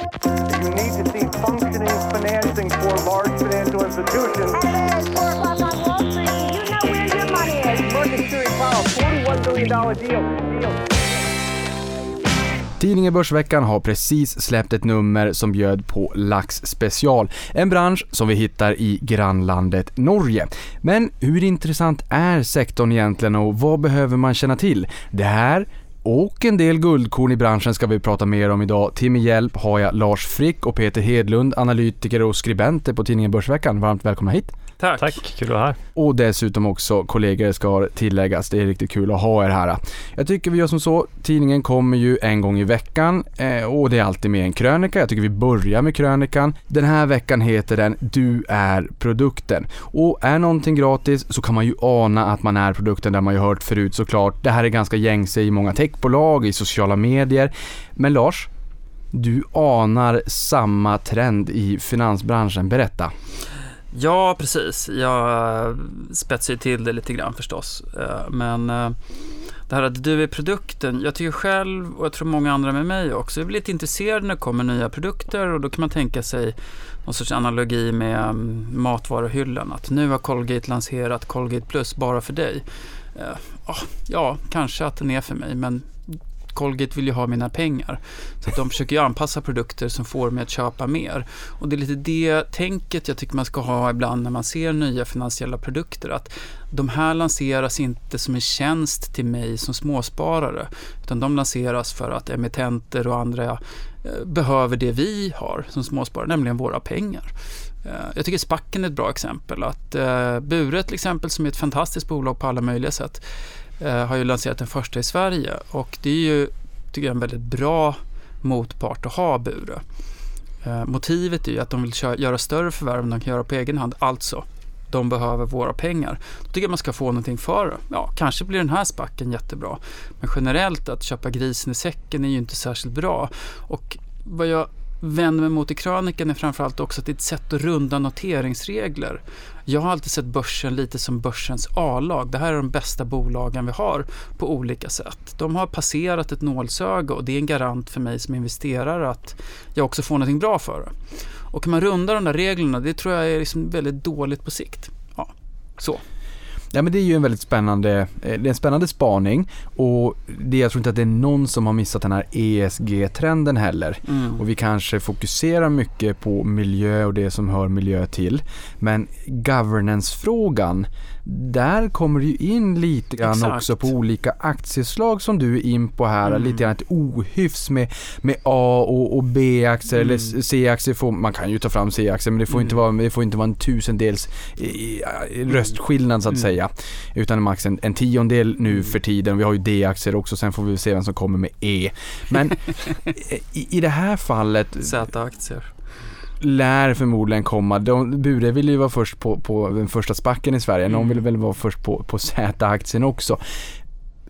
You need to see functioning financing for large financial institutions. Hello, it's 4 o'clock on Wall Street. You know where your money is. Market Theory Powell, $41 billion deal. deal. Tidningen Börsveckan har precis släppt ett nummer som bjöd på lax special, en bransch som vi hittar i grannlandet Norge. Men hur intressant är sektorn egentligen och vad behöver man känna till? Det här och en del guldkorn i branschen ska vi prata mer om idag. Till min hjälp har jag Lars Frick och Peter Hedlund, analytiker och skribenter på tidningen Börsveckan. Varmt välkomna hit! Tack. Tack, kul att vara här. Och dessutom också kollegor ska tilläggas. Det är riktigt kul att ha er här. Jag tycker vi gör som så. Tidningen kommer ju en gång i veckan eh, och det är alltid med en krönika. Jag tycker vi börjar med krönikan. Den här veckan heter den Du är produkten. Och är någonting gratis så kan man ju ana att man är produkten. där man ju hört förut såklart. Det här är ganska gängse i många techbolag, i sociala medier. Men Lars, du anar samma trend i finansbranschen. Berätta. Ja, precis. Jag eh, spetsar ju till det lite grann förstås. Eh, men eh, det här att du är produkten, jag tycker själv och jag tror många andra med mig också, jag blir lite intresserad när det kommer nya produkter och då kan man tänka sig någon sorts analogi med mm, matvaruhyllan. Att nu har Colgate lanserat Colgate Plus bara för dig. Ja, kanske att den är för mig, men Colgate vill ju ha mina pengar. Så att de försöker ju anpassa produkter som får mig att köpa mer. Och det är lite det tänket jag tycker man ska ha ibland när man ser nya finansiella produkter. Att de här lanseras inte som en tjänst till mig som småsparare. Utan de lanseras för att emittenter och andra eh, behöver det vi har som småsparare, nämligen våra pengar. Eh, jag tycker Spacken är ett bra exempel. Att eh, Bure till exempel, som är ett fantastiskt bolag på alla möjliga sätt, Eh, har ju lanserat den första i Sverige. Och det är ju, tycker jag, en väldigt bra motpart att ha Bure. Eh, motivet är ju att de vill köra, göra större förvärv än de kan göra på egen hand. Alltså, de behöver våra pengar. Då tycker jag man ska få någonting för det. Ja, kanske blir den här spacken jättebra. Men generellt att köpa grisen i säcken är ju inte särskilt bra. Och vad jag vänder mig mot i krönikan är framförallt också att det är ett sätt att runda noteringsregler. Jag har alltid sett börsen lite som börsens A-lag. Det här är de bästa bolagen vi har på olika sätt. De har passerat ett nålsöga och det är en garant för mig som investerare att jag också får någonting bra för det. Och kan man runda de där reglerna, det tror jag är liksom väldigt dåligt på sikt. Ja, så. Ja men det är ju en väldigt spännande, eh, det är en spännande spaning och det, jag tror inte att det är någon som har missat den här ESG-trenden heller. Mm. Och vi kanske fokuserar mycket på miljö och det som hör miljö till. Men governance-frågan, där kommer ju in lite grann Exakt. också på olika aktieslag som du är in på här. Mm. Lite grann ett ohyfs med, med A och, och B-aktier Mm. eller C-aktier. Får, man kan ju ta fram C-aktier men det får, Mm. inte vara, det får inte vara en tusendels i, i, i röstskillnad så att Mm. säga. Utan max en, en tiondel nu Mm. för tiden. Vi har ju D-aktier också, sen får vi se vem som kommer med E. Men i, i det här fallet Z-aktier. Lär förmodligen komma, de, Bure ville ju vara först på, på den första spacken i Sverige, någon Mm. ville väl vara först på, på Z-aktien också.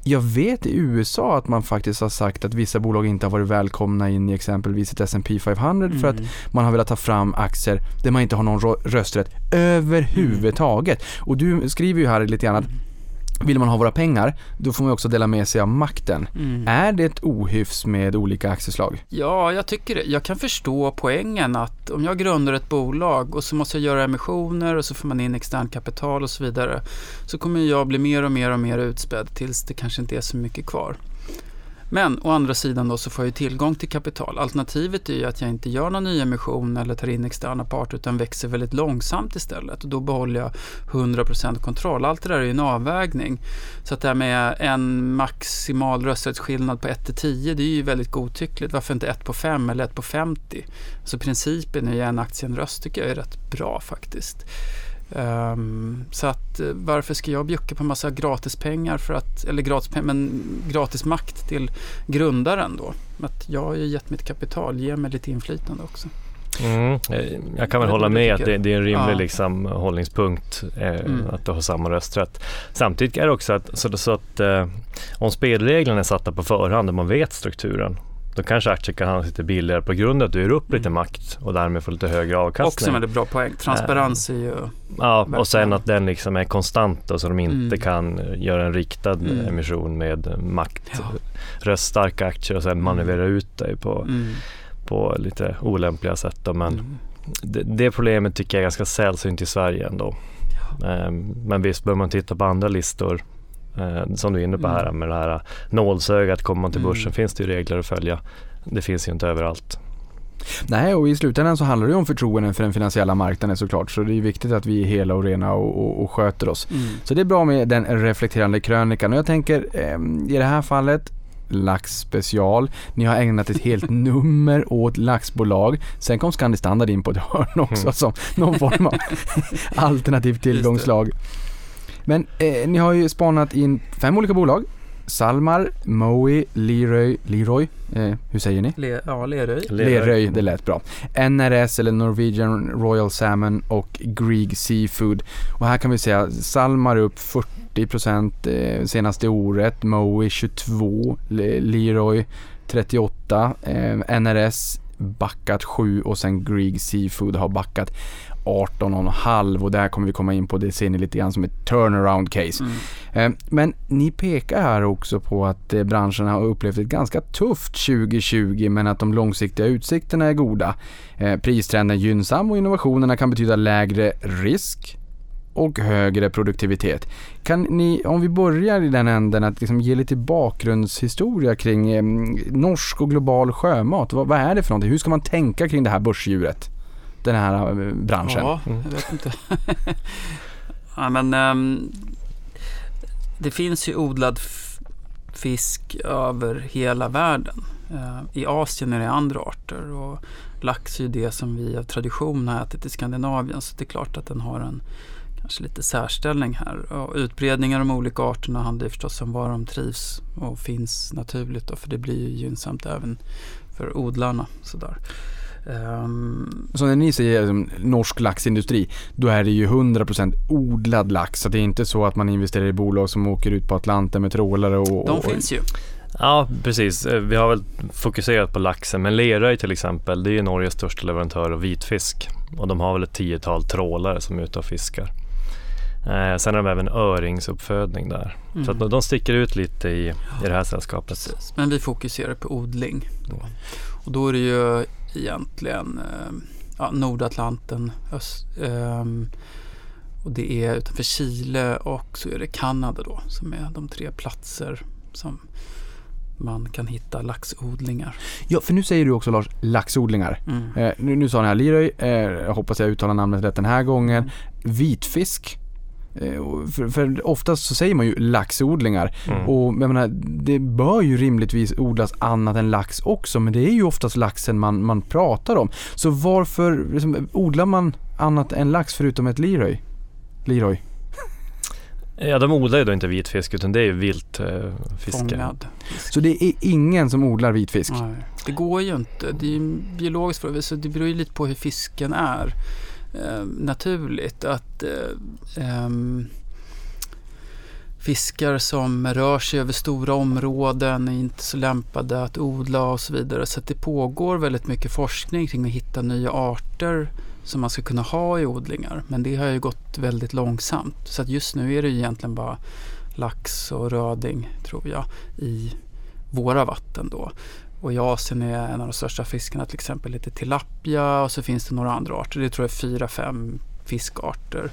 Jag vet i USA att man faktiskt har sagt att vissa bolag inte har varit välkomna in i exempelvis ett S&P 500 för att Mm. man har velat ta fram aktier där man inte har någon rösträtt överhuvudtaget. Och du skriver ju här lite grann att vill man ha våra pengar, då får man också dela med sig av makten. Mm. Är det ett ohyfs med olika aktieslag? Ja, jag tycker det. Jag kan förstå poängen att om jag grundar ett bolag och så måste jag göra emissioner och så får man in externt kapital och så vidare. Så kommer jag bli mer och mer och mer utspädd tills det kanske inte är så mycket kvar. Men å andra sidan då så får jag ju tillgång till kapital. Alternativet är ju att jag inte gör någon ny emission eller tar in externa parter utan växer väldigt långsamt istället. Och då behåller jag 100% kontroll. Allt det där är ju en avvägning. Så att det här med en maximal rösträttsskillnad på 1 till 10 det är ju väldigt godtyckligt. Varför inte 1 på 5 eller 1 på 50? Så principen är ju en aktie en röst tycker jag är rätt bra faktiskt. Ehm, så att eh, varför ska jag bjucka på massa gratispengar för att, eller gratis, men gratis makt till grundaren då? Att jag har ju gett mitt kapital, ge mig lite inflytande också. Mm. Jag kan väl hålla med att det, det är en rimlig Ja. liksom, hållningspunkt eh, Mm. att du har samma rösträtt. Samtidigt är det också att, så, så att eh, om spelreglerna är satta på förhand och man vet strukturen då kanske aktier kan handlas lite billigare på grund av att du ger upp lite Mm. makt och därmed får lite högre avkastning. Också en väldigt bra poäng. Transparens är ju... Ja, och sen att den liksom är konstant då, så de inte Mm. kan eh, göra en riktad Mm. emission med makt, Ja. röststarka aktier och sen manövrera ut dig på, Mm. på lite olämpliga sätt. Då, men Mm. det, det problemet tycker jag är ganska sällsynt i Sverige ändå. Eh, men visst bör man titta på andra listor eh, som du är inne på här Mm. med det här nålsögat, kommer man till Mm. börsen finns det ju regler att följa. Det finns ju inte överallt. Nej, och i slutändan så handlar det om förtroende för den finansiella marknaden såklart. Så det är viktigt att vi är hela och rena och, och, och sköter oss. Mm. Så det är bra med den reflekterande krönikan. Och jag tänker eh, i det här fallet Lax special. Ni har ägnat ett helt nummer åt laxbolag. Sen kom Scandi Standard in på ett hörn också Mm. som någon form av alternativt tillgångslag. Men eh, ni har ju spanat in fem olika bolag. Salmar, Moe, Leroy, Leroy eh, hur säger ni? Le, ja, Leröj. Leröy, det lät bra. NRS eller Norwegian Royal Salmon och Grieg Seafood. Och här kan vi säga Salmar upp 40% eh, senaste året, Moe 22, Le- Leroy 38, eh, NRS backat 7 och sen Grieg Seafood har backat 18,5 och där kommer vi komma in på, det ser ni lite grann som ett turnaround case. Mm. Eh, Men ni pekar här också på att eh, branschen har upplevt ett ganska tufft 2020 men att de långsiktiga utsikterna är goda. Eh, Pristrenden är gynnsam och innovationerna kan betyda lägre risk och högre produktivitet. Kan ni, om vi börjar i den änden, att liksom ge lite bakgrundshistoria kring norsk och global sjömat. Vad, vad är det för någonting? Hur ska man tänka kring det här börsdjuret? Den här eh, branschen. Ja, Mm. jag vet inte. ja, men, ehm, det finns ju odlad fisk över hela världen. Eh, I Asien är det andra arter och lax är ju det som vi av tradition har ätit i Skandinavien så det är klart att den har en kanske lite särställning här. Och utbredningen av de olika arterna handlar ju förstås om var de trivs och finns naturligt då, för det blir ju gynnsamt även för odlarna. Sådär. Ehm, Så när ni säger liksom, norsk laxindustri, då är det ju 100% odlad lax. Så det är inte så att man investerar i bolag som åker ut på Atlanten med trålare och... de och, finns ju. Ja, precis. Eh, Vi har väl fokuserat på laxen, men Leröy till exempel, det är ju Norges största leverantör av vitfisk. Och de har väl ett tiotal trålare som är ute och fiskar. Eh, sen har de även öringsuppfödning där. Mm. Så att de- de sticker ut lite i, i det här sällskapet. Precis. Men vi fokuserar på odling. Då. Och då är det ju egentligen eh, ja, Nordatlanten, öst, ehm, och det är utanför Chile och så är det Kanada då som är de tre platser som man kan hitta laxodlingar. Ja, för nu säger du också Lars, laxodlingar. Mm. Eh, nu, nu sa ni här Leroy, eh, jag hoppas jag uttalar namnet rätt den här gången. Vitfisk. Eh, för, för oftast så säger man ju laxodlingar. Mm. Och jag menar, det bör ju rimligtvis odlas annat än lax också, men det är ju oftast laxen man, man pratar om. Så varför liksom, odlar man annat än lax förutom ett Leroy? Leroy. Ja, de odlar ju då inte vitfisk utan det är ju vilt eh, fiske. Så det är ingen som odlar vitfisk? Nej, det går ju inte. Det är ju biologiskt så det beror ju lite på hur fisken är. Eh, naturligt att eh, ehm, fiskar som rör sig över stora områden är inte så lämpade att odla och så vidare. Så att det pågår väldigt mycket forskning kring att hitta nya arter som man ska kunna ha i odlingar. Men det har ju gått väldigt långsamt. Så att just nu är det ju egentligen bara lax och röding tror jag i våra vatten då. Och i Asien är en av de största fiskarna till exempel lite tilapia och så finns det några andra arter. Det tror jag är fyra, fem fiskarter.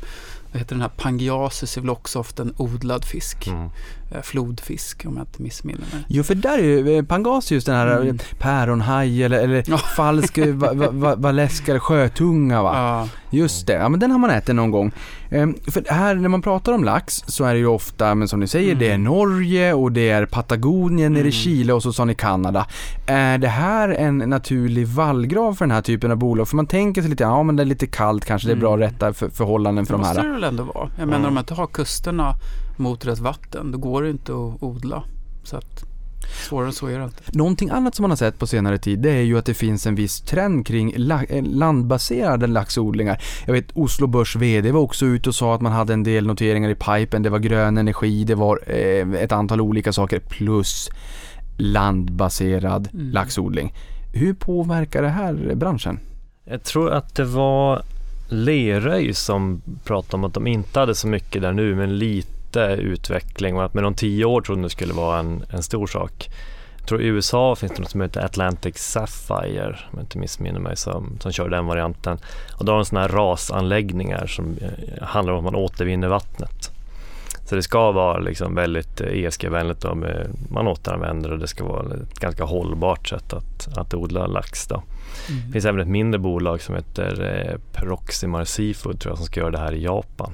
Vad heter den här Pangiasis är väl också ofta en odlad fisk. Mm. Eh, flodfisk om jag inte missminner mig. Jo, för där är ju eh, Pangasius den här Mm. mm. päronhaj eller, eller Ja. falsk eh, va, va, va, valeska eller sjötunga va? Ja, Just det, ja men den har man ätit någon gång. Ehm, för här när man pratar om lax så är det ju ofta, men som ni säger, Mm. det är Norge och det är Patagonien nere i Mm. Chile och så sa ni Kanada. Är det här en naturlig vallgrav för den här typen av bolag? För man tänker sig lite, ja men det är lite kallt kanske, det är bra Mm. rätta för, förhållanden för det de måste här. det väl ändå vara. Jag menar Mm. om man inte har kusterna mot rätt vatten då går det inte att odla. Så att svårare än så är det inte. Någonting annat som man har sett på senare tid det är ju att det finns en viss trend kring la- eh, landbaserade laxodlingar. Jag vet Oslo Börs VD var också ute och sa att man hade en del noteringar i pipen. Det var grön energi, det var eh, ett antal olika saker plus landbaserad Mm. laxodling. Hur påverkar det här branschen? Jag tror att det var Leröy som pratade om att de inte hade så mycket där nu men lite utveckling och att med de tio år trodde det skulle vara en, en stor sak. Jag tror i USA finns det något som heter Atlantic Sapphire, om jag inte missminner mig, som, som kör den varianten. Och då har de sådana här rasanläggningar som eh, handlar om att man återvinner vattnet. Så det ska vara liksom väldigt eh, ESG-vänligt. Då man återanvänder och det ska vara ett ganska hållbart sätt att, att odla lax. Då. Det finns även ett mindre bolag som heter eh, Proximar Seafood tror jag, som ska göra det här i Japan.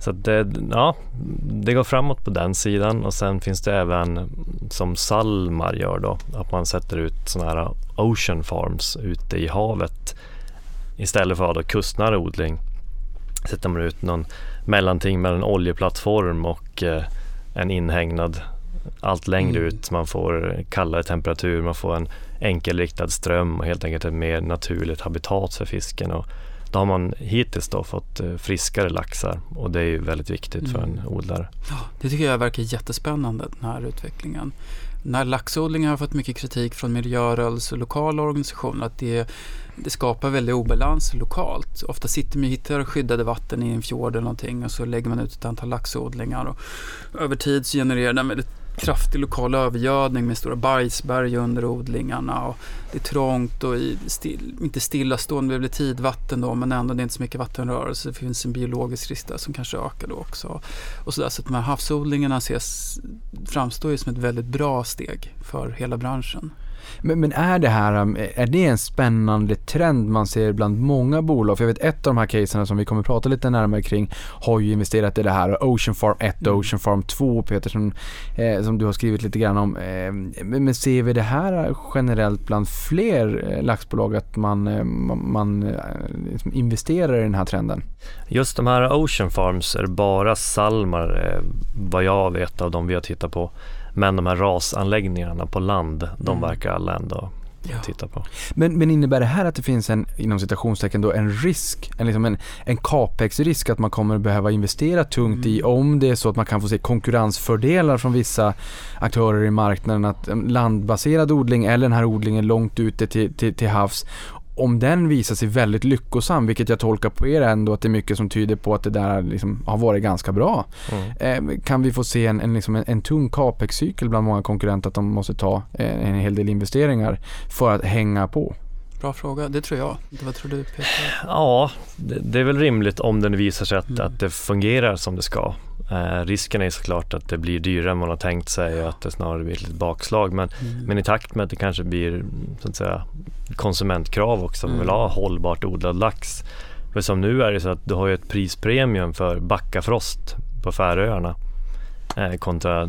Så det, ja, det går framåt på den sidan och sen finns det även som Salmar gör då, att man sätter ut sådana här ocean farms ute i havet istället för att ha kustnära odling sätter man ut någon mellanting mellan en oljeplattform och eh, en inhägnad allt längre Mm. ut. Man får kallare temperatur, man får en enkelriktad ström och helt enkelt ett mer naturligt habitat för fisken. Och då har man hittills då fått eh, friskare laxar och det är ju väldigt viktigt för en Mm. odlare. Ja, det tycker jag verkar jättespännande, den här utvecklingen. När laxodlingen har fått mycket kritik från miljörörelse och lokala organisationer att det, det skapar väldigt obalans lokalt. Ofta sitter man och hittar skyddade vatten i en fjord eller någonting och så lägger man ut ett antal laxodlingar och över tid så genererar den väldigt kraftig lokal övergödning med stora bajsberg under odlingarna och det är trångt och i still, inte stillastående, det blir tidvatten då men ändå det är inte så mycket vattenrörelse. Det finns en biologisk risk där som kanske ökar då också och så, där. så att de här havsodlingarna ses, framstår ju som ett väldigt bra steg för hela branschen. Men, men är det här, um, är det en spännande trend man ser bland många bolag? För jag vet ett av de här casen som vi kommer prata lite närmare kring har ju investerat i det här Ocean Farm 1 och Mm. Ocean Farm 2 Peter som, eh, som du har skrivit lite grann om. Eh, men, men ser vi det här generellt bland fler eh, laxbolag att man, eh, man, man eh, liksom investerar i den här trenden? Just de här Ocean Farms är bara Salmar eh, vad jag vet av de vi har tittat på. Men de här rasanläggningarna på land, de Mm. verkar alla ändå Ja. titta på. Men, men innebär det här att det finns en, inom citationstecken då, en risk, en, liksom en, en capex-risk att man kommer behöva investera tungt i Mm. om det är så att man kan få se konkurrensfördelar från vissa aktörer i marknaden, att en landbaserad odling eller den här odlingen långt ute till, till, till havs om den visar sig väldigt lyckosam, vilket jag tolkar på er ändå att det är mycket som tyder på att det där liksom har varit ganska bra. Mm. Eh, kan vi få se en, en, liksom en, en tung capex-cykel bland många konkurrenter att de måste ta eh, en hel del investeringar för att hänga på? Bra fråga, det tror jag. Vad tror du Peter? Ja, det, det är väl rimligt om den visar sig att, Mm. att det fungerar som det ska. Eh, risken är såklart att det blir dyrare än man har tänkt sig och att det snarare blir ett litet bakslag. Men, Mm. men i takt med att det kanske blir så att säga, konsumentkrav också, man vill Mm. ha hållbart odlad lax. För som nu är det så att du har ju ett prispremium för Backafrost på Färöarna eh, kontra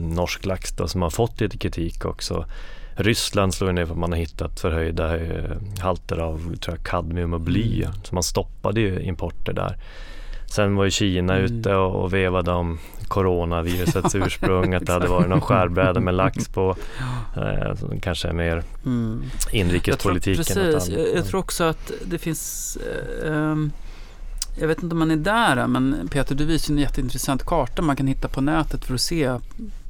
norsk lax då, som har fått lite kritik också. Ryssland slår ner för att man har hittat förhöjda eh, halter av tror jag, kadmium och bly. Mm. Så man stoppade ju importer där. Sen var ju Kina Mm. ute och, vevade om coronavirusets ursprung, att det hade varit någon skärbräda med lax på. Eh, kanske mer Mm. inrikespolitiken. Jag tror, precis, jag, jag tror också att det finns eh, ehm, jag vet inte om man är där men Peter du visar en jätteintressant karta man kan hitta på nätet för att se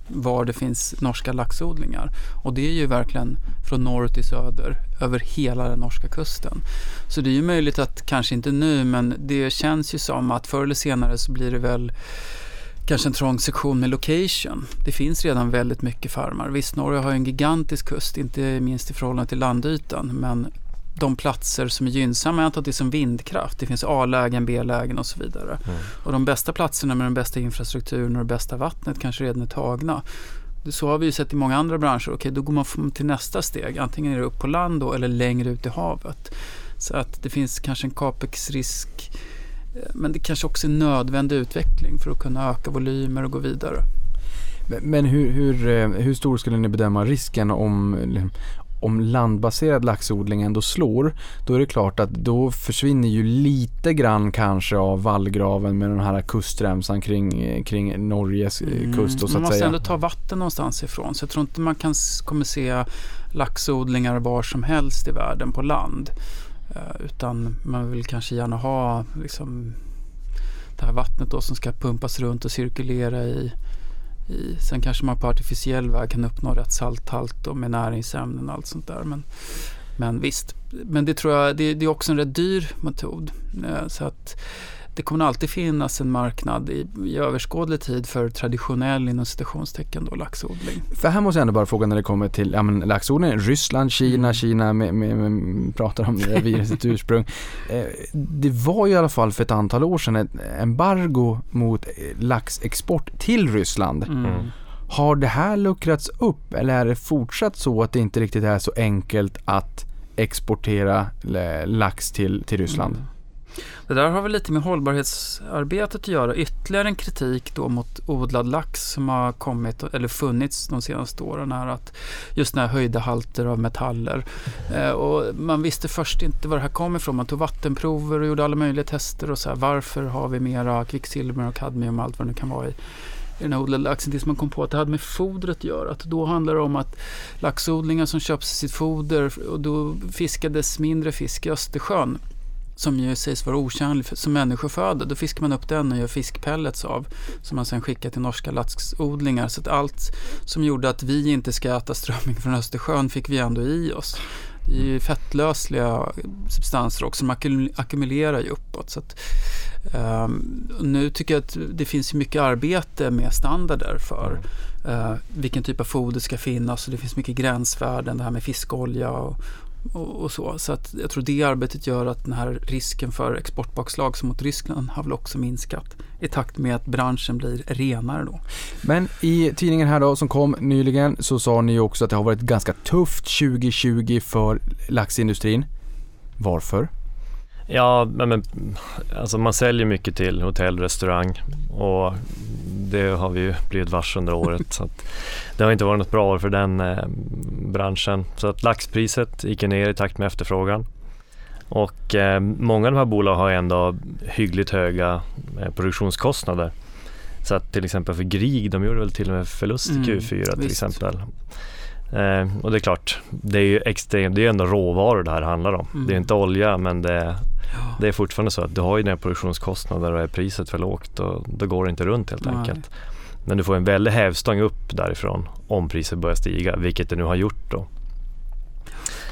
var det finns norska laxodlingar. Och det är ju verkligen från norr till söder över hela den norska kusten. Så det är ju möjligt att, kanske inte nu, men det känns ju som att förr eller senare så blir det väl kanske en trång sektion med location. Det finns redan väldigt mycket farmar. Visst, Norge har ju en gigantisk kust, inte minst i förhållande till landytan, men de platser som är gynnsamma, jag antar att det är som vindkraft. Det finns A-lägen, B-lägen och så vidare. Mm. Och de bästa platserna med den bästa infrastrukturen och det bästa vattnet kanske redan är tagna. Så har vi ju sett i många andra branscher. Okej, då går man till nästa steg. Antingen är det upp på land då, eller längre ut i havet. Så att det finns kanske en capex-risk. eh, Men det kanske också är en nödvändig utveckling för att kunna öka volymer och gå vidare. Men- hur, hur, eh, hur stor skulle ni bedöma risken om, om landbaserad laxodling ändå slår? Då är det klart att då försvinner ju lite grann kanske av vallgraven med den här kustremsan kring, kring Norges eh, kust. Och så man måste säga. ändå ta vatten någonstans ifrån. Så jag tror inte man kan, kommer se laxodlingar var som helst i världen på land. Eh, utan man vill kanske gärna ha liksom, det här vattnet då som ska pumpas runt och cirkulera i, i. Sen kanske man på artificiell väg kan uppnå rätt salthalt och med näringsämnen och allt sånt där. Men, men visst, men det tror jag, det, det är också en rätt dyr metod. Eh, så att det kommer alltid finnas en marknad i, i överskådlig tid för traditionell inom citationstecken då laxodling. För här måste jag ändå bara fråga när det kommer till ja, men, laxodling, Ryssland, Kina, Mm. Kina med, med, med, pratar om det här virusets ursprung. Eh, det var ju i alla fall för ett antal år sedan ett embargo mot eh, laxexport till Ryssland. Mm. Mm. Har det här luckrats upp eller är det fortsatt så att det inte riktigt är så enkelt att exportera eh, lax till, till Ryssland? Mm. Det där har väl lite med hållbarhetsarbetet att göra. Ytterligare en kritik då mot odlad lax som har kommit eller funnits de senaste åren är att just den här höjda halter av metaller. Eh, och man visste först inte var det här kom ifrån. Man tog vattenprover och gjorde alla möjliga tester och så här, varför har vi mera kvicksilver och kadmium och allt vad det nu kan vara i i den här odlade laxen tills man kom på att det hade med fodret att göra. Att då handlar det om att laxodlingar som köps sitt foder och då fiskades mindre fisk i Östersjön som ju sägs vara för- som människoföda. Då fiskar man upp den och gör fiskpellets av som man sen skickar till norska laxodlingar. Så att allt som gjorde att vi inte ska äta strömming från Östersjön fick vi ändå i oss. Det är ju fettlösliga substanser också, som ackum- ackumulerar ju uppåt. Så att, ehm, nu tycker jag att det finns mycket arbete med standarder för eh, vilken typ av foder ska finnas och det finns mycket gränsvärden, det här med fiskolja och, och, och så. Så att jag tror det arbetet gör att den här risken för exportbakslag som mot Ryssland har väl också minskat i takt med att branschen blir renare då. Men i tidningen här då som kom nyligen så sa ni ju också att det har varit ganska tufft 2020 för laxindustrin. Varför? Ja, men, alltså man säljer mycket till hotell, restaurang och det har vi ju blivit varse under året. så det har inte varit något bra år för den eh, branschen. Så att laxpriset gick ner i takt med efterfrågan. Och eh, många av de här bolagen har ändå hyggligt höga eh, produktionskostnader. Så att till exempel för Grieg, de gjorde väl till och med förlust i Mm, Q4 till visst. exempel. Eh, och det är klart, det är ju extremt, det är ändå råvaror det här handlar om. Mm. Det är inte olja men det, Ja. det är fortfarande så att du har ju dina produktionskostnader och är priset för lågt och då går det inte runt helt Nej. enkelt. Men du får en väldig hävstång upp därifrån om priset börjar stiga, vilket det nu har gjort då.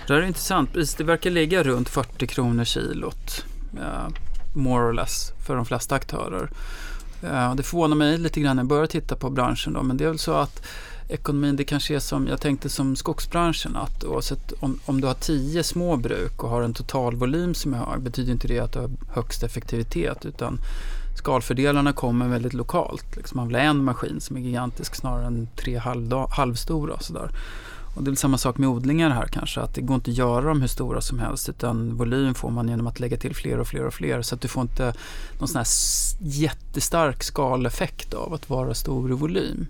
Det är intressant. Priset det verkar ligga runt 40 kronor kilot. more or less för de flesta aktörer. Det förvånar mig lite grann när jag börjar titta på branschen då, men det är väl så att ekonomin, det kanske är som, jag tänkte som skogsbranschen, att oavsett om, om du har tio små bruk och har en totalvolym som är hög, betyder inte det att du har högst effektivitet, utan skalfördelarna kommer väldigt lokalt. Liksom man vill ha en maskin som är gigantisk snarare än tre halvda, halvstora. Sådär. Och det är samma sak med odlingar här kanske, att det går inte att göra dem hur stora som helst utan volym får man genom att lägga till fler och fler och fler så att du får inte någon sån här jättestark skaleffekt av att vara stor i volym.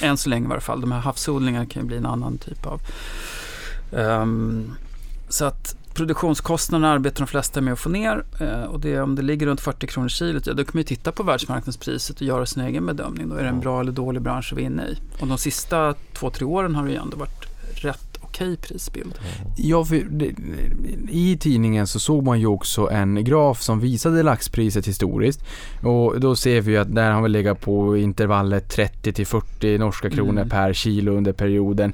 Än så länge i varje fall. De här havsodlingarna kan ju bli en annan typ av... Ehm, så att produktionskostnaderna arbetar de flesta med att få ner eh, och det, om det ligger runt 40 kronor kilot, ja, då kan man ju titta på världsmarknadspriset och göra sin egen bedömning. Då är det en bra eller dålig bransch att vara inne i. Och de sista två, tre åren har det ju ändå varit okej prisbild. Ja, för det, I tidningen så såg man ju också en graf som visade laxpriset historiskt. Och då ser vi ju att där har vi legat på intervallet 30 till 40 norska kronor Mm. per kilo under perioden.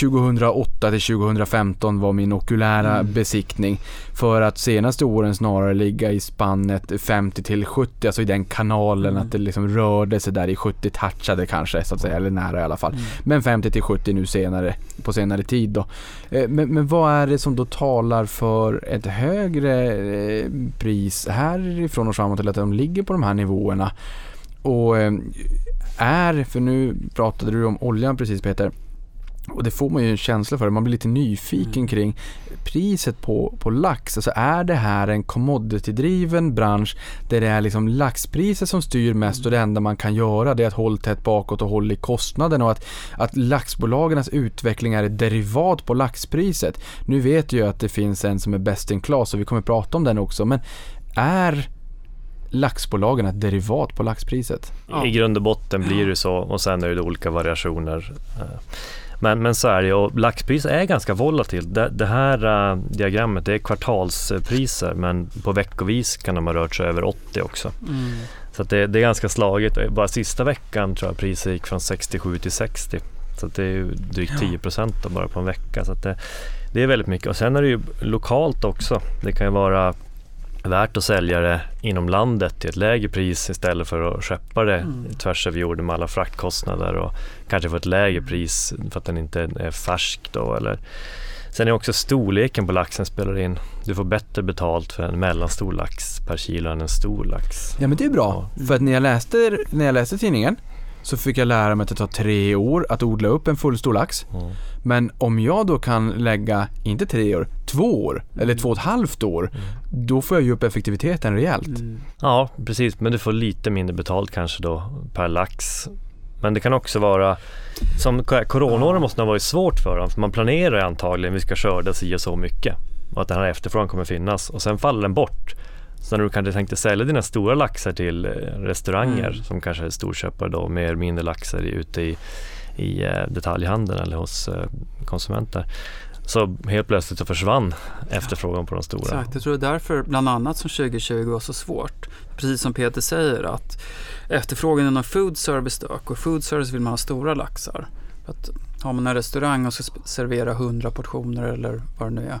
2008 till 2015 var min okulära Mm. besiktning. För att senaste åren snarare ligga i spannet 50 till 70, alltså i den kanalen Mm. att det liksom rörde sig där i 70 touchade kanske så att säga, eller nära i alla fall. Mm. Men 50 till 70 nu senare, på senare tid då. Eh, Men, men vad är det som då talar för ett högre eh, pris härifrån och framåt eller att de ligger på de här nivåerna? Och eh, är, för nu pratade du om oljan precis Peter, och det får man ju en känsla för, man blir lite nyfiken Mm. kring priset på, på lax. Alltså är det här en commodity-driven bransch där det är liksom laxpriset som styr mest och det enda man kan göra det är att hålla tätt bakåt och hålla i kostnaden och att, att laxbolagens utveckling är ett derivat på laxpriset. Nu vet jag att det finns en som är best in class och vi kommer prata om den också men är laxbolagen ett derivat på laxpriset? Ja. I grund och botten blir det så och sen är det olika variationer. Men, men så är det och laxpris är ganska volatilt. Det, det här eh, diagrammet det är kvartalspriser men på veckovis kan de ha rört sig över 80 också. Mm. Så det, det är ganska slaget. Bara sista veckan tror jag priset gick från 67 till 60. Så det är drygt 10 procent bara på en vecka. Så det, det är väldigt mycket. Och sen är det ju lokalt också. Det kan ju vara värt att sälja det inom landet till ett lägre pris istället för att skeppa det Mm. tvärs över jorden med alla fraktkostnader och kanske få ett lägre pris för att den inte är färsk då eller Sen är också storleken på laxen spelar in. Du får bättre betalt för en mellanstor lax per kilo än en stor lax. Ja men det är bra, för att när jag, läste, när jag läste tidningen så fick jag lära mig att det tar tre år att odla upp en fullstor lax. Mm. Men om jag då kan lägga, inte tre år, två år eller två och ett halvt år, då får jag ju upp effektiviteten rejält. Mm. Ja, precis. Men du får lite mindre betalt kanske då per lax. Men det kan också vara, som coronaåren måste ha varit svårt för dem. För man planerar antagligen, vi ska skörda si och så mycket. Och att den här efterfrågan kommer finnas. Och sen faller den bort. Så när du kanske tänkte sälja dina stora laxar till eh, restauranger Mm. som kanske är storköpare då, mer eller mindre laxar ute i, i eh, detaljhandeln eller hos eh, konsumenter. Så helt plötsligt så försvann efterfrågan på de stora. Exakt, jag tror det är därför bland annat som 2020 var så svårt. Precis som Peter säger att efterfrågan inom food service dök och food service vill man ha stora laxar. För att har man en restaurang och ska servera 100 portioner eller vad det nu är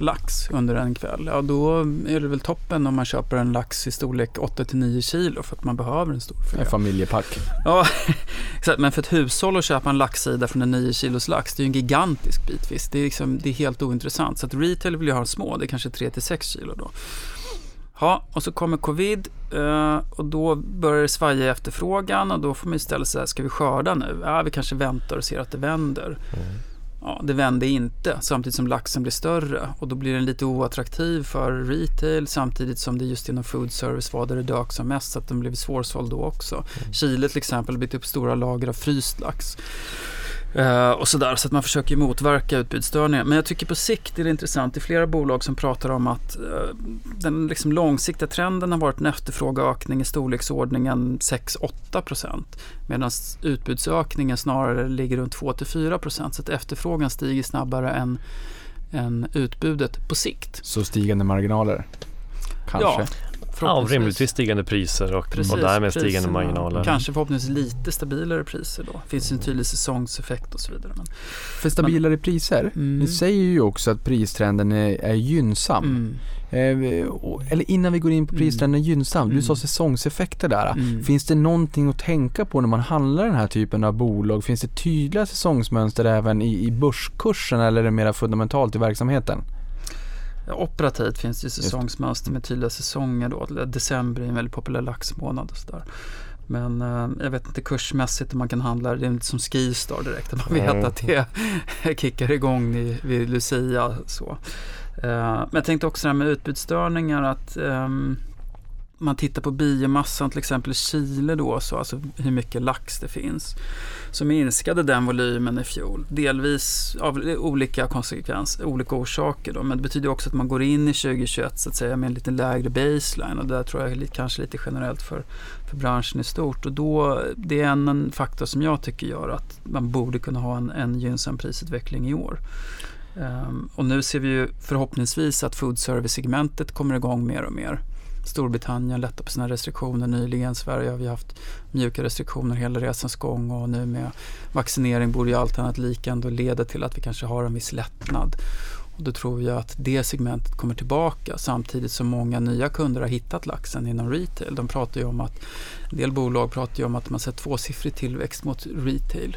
lax under en kväll, ja då är det väl toppen om man köper en lax i storlek 8-9 kilo för att man behöver en stor filé. En familjepack. Ja, exakt. Men för ett hushåll att köpa en laxsida från en 9 kilos lax, det är ju en gigantisk bit fisk. Det är, liksom, det är helt ointressant. Så att retail vill ju ha små, det är kanske 3-6 kilo då. Ja, och så kommer covid eh, och då börjar det svaja i efterfrågan och då får man ju ställa sig, ska vi skörda nu? Ja, vi kanske väntar och ser att det vänder. Ja, det vände inte samtidigt som laxen blir större och då blir den lite oattraktiv för retail samtidigt som det just inom food service var där det dök som mest så att den blev svårsåld då också. Chile till exempel har byggt upp stora lager av fryst lax. Eh, och sådär, så att man försöker motverka utbudsstörningar. Men jag tycker på sikt är det intressant. Det är flera bolag som pratar om att eh, den liksom långsiktiga trenden har varit en efterfrågeökning i storleksordningen 6-8 procent. Medan utbudsökningen snarare ligger runt 2-4 procent. Så att efterfrågan stiger snabbare än, än utbudet på sikt. Så stigande marginaler. Kanske. Ja, Förhoppningsvis. rimligtvis stigande priser och, Precis, och därmed stigande priserna. marginaler. Kanske förhoppningsvis lite stabilare priser då. Finns ju en tydlig säsongseffekt och så vidare. Men, För stabilare priser, Mm. ni säger ju också att pristrenden är, är gynnsam. mm, Eh, eller innan vi går in på Mm. pristrenden gynnsam, du Mm. sa säsongseffekter där. mm. Finns det någonting att tänka på när man handlar den här typen av bolag? Finns det tydliga säsongsmönster även i, i börskursen eller är det mer fundamentalt i verksamheten? Operativt finns det ju säsongsmönster med tydliga säsonger då. December är en väldigt populär laxmånad och sådär. Men eh, jag vet inte kursmässigt om man kan handla, det är inte som Skistar direkt. Man vet Mm. att det kickar igång i, vid Lucia. Så. Eh, men jag tänkte också det här med utbudsstörningar att ehm, man tittar på biomassan till exempel i Chile då, så, alltså hur mycket lax det finns. Så minskade den volymen i fjol. Delvis av olika konsekvenser, olika orsaker då. Men det betyder också att man går in i 2021 så att säga med en lite lägre baseline och det tror jag är lite, kanske lite generellt för, för branschen i stort. Och då, det är en, en faktor som jag tycker gör att man borde kunna ha en, en gynnsam prisutveckling i år. Um, och nu ser vi ju förhoppningsvis att food service-segmentet kommer igång mer och mer. Storbritannien lättar på sina restriktioner nyligen. Sverige har vi haft mjuka restriktioner hela resans gång och nu med vaccinering borde ju allt annat lika ändå leda till att vi kanske har en viss lättnad. Och då tror jag att det segmentet kommer tillbaka samtidigt som många nya kunder har hittat laxen inom retail. De pratar ju om att, en del bolag pratar ju om att man sett tvåsiffrig tillväxt mot retail.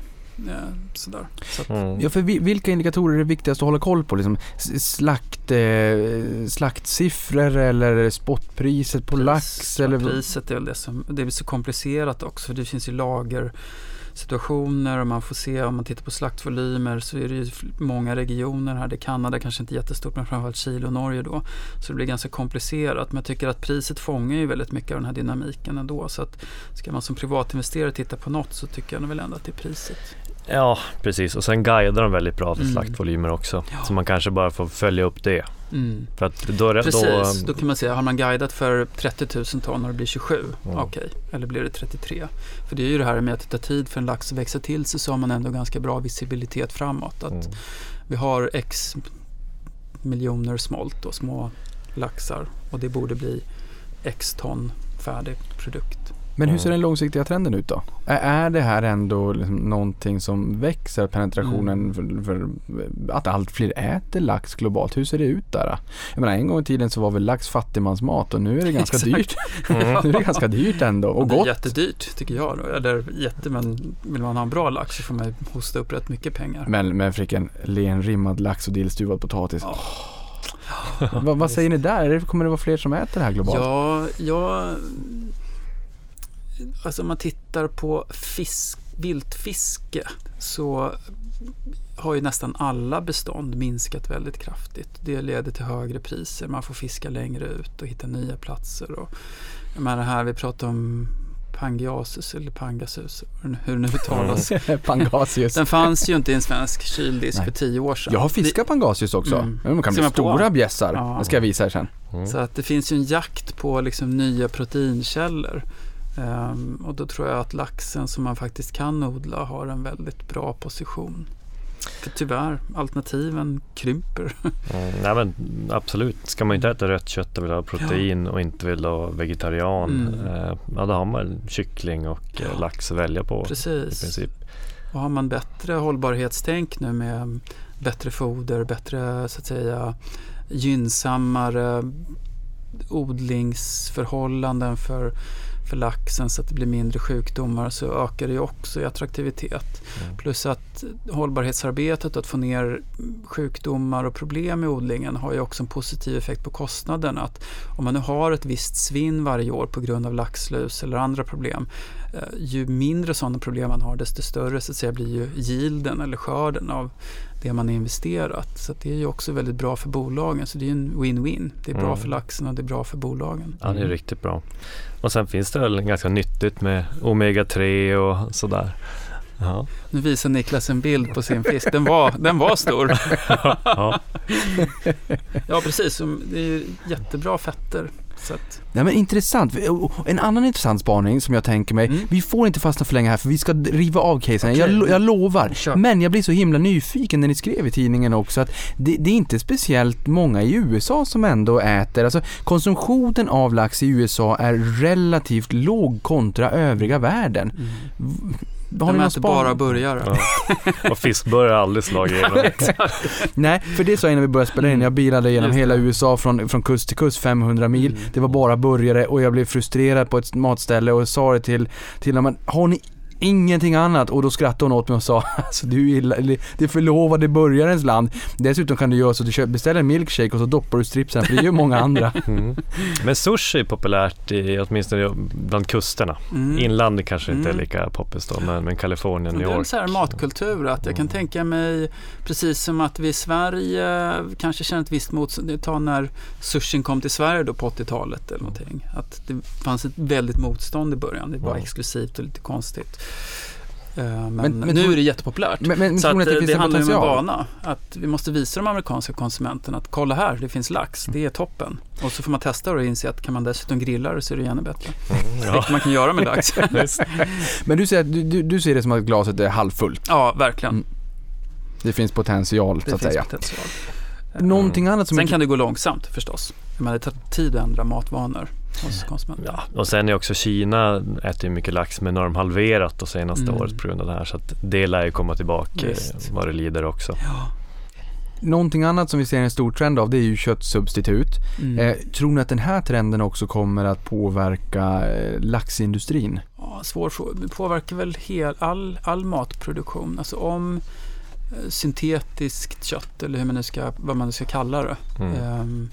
Sådär. Så att, Mm. Ja, för vi- vilka indikatorer är det viktigast att hålla koll på? Liksom slakt, eh, slaktsiffror eller spotpriset på lax? Eller... Priset är väl det som, det är väl så komplicerat också för det finns ju lager situationer och man får se om man tittar på slaktvolymer så är det ju många regioner här. Det är Kanada kanske inte jättestort men framförallt Chile och Norge då. Så det blir ganska komplicerat men jag tycker att priset fångar ju väldigt mycket av den här dynamiken ändå. Så att ska man som privatinvesterare titta på något så tycker jag nog väl ändå att det är priset. Ja, precis. Och sen guidar de väldigt bra för Mm. slaktvolymer också. Ja. Så man kanske bara får följa upp det. Mm. För att då, Precis, då, då kan man säga, har man guidat för 30 000 ton och det blir 27, Mm. okej, eller blir det 33? För det är ju det här med att det tar tid för en lax att växa till sig så har man ändå ganska bra visibilitet framåt. Att Mm. vi har x miljoner smolt och små laxar och det borde bli x ton färdig produkt. Men hur Mm. ser den långsiktiga trenden ut då? Är, det här ändå liksom någonting som växer penetrationen för, för att allt fler äter lax globalt? Hur ser det ut där? Jag menar en gång i tiden så var väl lax fattigmansmat och nu är det ganska Exakt. dyrt. nu är det ganska dyrt ändå och det är gott. jättedyrt tycker jag. Då. Eller jätte, men vill man ha en bra lax så får man hosta upp rätt mycket pengar. Men, men fricken, lenrimmad lax och dillstuvad potatis. Ja. vad, vad säger ni där? Kommer det vara fler som äter det här globalt? Ja, jag... Alltså om man tittar på fisk, viltfiske så har ju nästan alla bestånd minskat väldigt kraftigt. Det leder till högre priser, man får fiska längre ut och hitta nya platser. Och, jag menar här, vi pratar om Pangiasus eller Pangasus, hur det nu uttalas. Pangasius. Den fanns ju inte i en svensk kyldisk Nej. för tio år sedan. Jag har fiskat pangasius också. Mm. De kan Ser bli på? stora bjässar. Ja. Det ska jag visa er sen. Mm. Så att det finns ju en jakt på liksom nya proteinkällor. Ehm, och då tror jag att laxen som man faktiskt kan odla har en väldigt bra position. För tyvärr, alternativen krymper. Mm, nej men absolut, ska man inte äta rött kött och vill ha protein och inte vill ha vegetarian, Mm. eh, ja då har man kyckling och eh, Ja. lax att välja på i Precis. princip. Och har man bättre hållbarhetstänk nu med bättre foder, bättre så att säga gynnsammare odlingsförhållanden för, för laxen så att det blir mindre sjukdomar så ökar det ju också i attraktivitet. Mm. Plus att hållbarhetsarbetet, att få ner sjukdomar och problem i odlingen har ju också en positiv effekt på kostnaden. Att om man nu har ett visst svinn varje år på grund av laxlus eller andra problem, eh, ju mindre sådana problem man har desto större så att säga, blir ju yielden eller skörden av det man har investerat. Så det är ju också väldigt bra för bolagen. Så det är ju en win-win. Det är bra Mm. för laxen och det är bra för bolagen. Ja, det är riktigt bra. Och sen finns det väl ganska nyttigt med omega-3 och sådär. Ja. Nu visar Niklas en bild på sin fisk. Den var, den var stor. ja. Ja, precis. Det är ju jättebra fetter. Så att, Nej men intressant. En annan intressant spaning som jag tänker mig. Mm. Vi får inte fastna för länge här för vi ska riva av casen. Jag, Okej. lo- jag lovar. Kör. Men jag blir så himla nyfiken när ni skrev i tidningen också att det, det är inte speciellt många i USA som ändå äter. Alltså konsumtionen av lax i USA är relativt låg kontra övriga världen. Har de ni någon äter bara spaning? burgare. Ja. Och fiskburgare har aldrig slagit igenom. Nej, för det sa jag innan vi började spela in. Jag bilade genom Just hela det. USA från, från kust till kust, 500 mil. Mm. Det var bara burgare och jag blev frustrerad på ett matställe och sa det till, till dem, har ni ingenting annat? Och då skrattade hon åt mig och sa, alltså du eller, det förlovade burgarens land. Dessutom kan du göra så att du beställer en milkshake och så doppar du stripsen, för det gör många andra. Mm. Men sushi är populärt i, åtminstone bland kusterna. Mm. Inlandet kanske inte är Mm. lika poppis då, men, men Kalifornien, New Det är en York. så här matkultur att jag kan tänka mig precis som att vi i Sverige kanske känner ett visst motstånd. Tar när sushin kom till Sverige då på 80-talet eller någonting. Att det fanns ett väldigt motstånd i början. Det var exklusivt och lite konstigt. Eh, Men, Men- men nu är det jättepopulärt. Men, men Så att att det eh, det handlar ju om en vana. Att vi måste visa de amerikanska konsumenterna att kolla här, det finns lax, det är toppen. Och så får man testa och inse att kan man dessutom grilla det så är det ännu bättre. Mm, ja. Vilket man kan göra med lax. Men du säger att du, du, du ser det som att glaset är halvfullt. ja, verkligen. Mm, Det finns potential, Det så att finns säga. potential. Någonting annat som Sen kan det gå långsamt förstås. Men det tar tid att ändra matvanor hos konsumenter. Ja, och sen är också Kina äter ju mycket lax men nu har de halverat det senaste Mm. året på grund av det här så att det lär ju komma tillbaka Visst. eh, vad det lider också. Ja. Någonting annat som vi ser en stor trend av det är ju köttsubstitut. Mm. Eh, tror ni att den här trenden också kommer att påverka eh, laxindustrin? Ja, svår fråga. Det påverkar väl hel, all, all matproduktion. Alltså om eh, syntetiskt kött, eller hur man nu ska, vad man nu ska kalla det, Mm. ehm,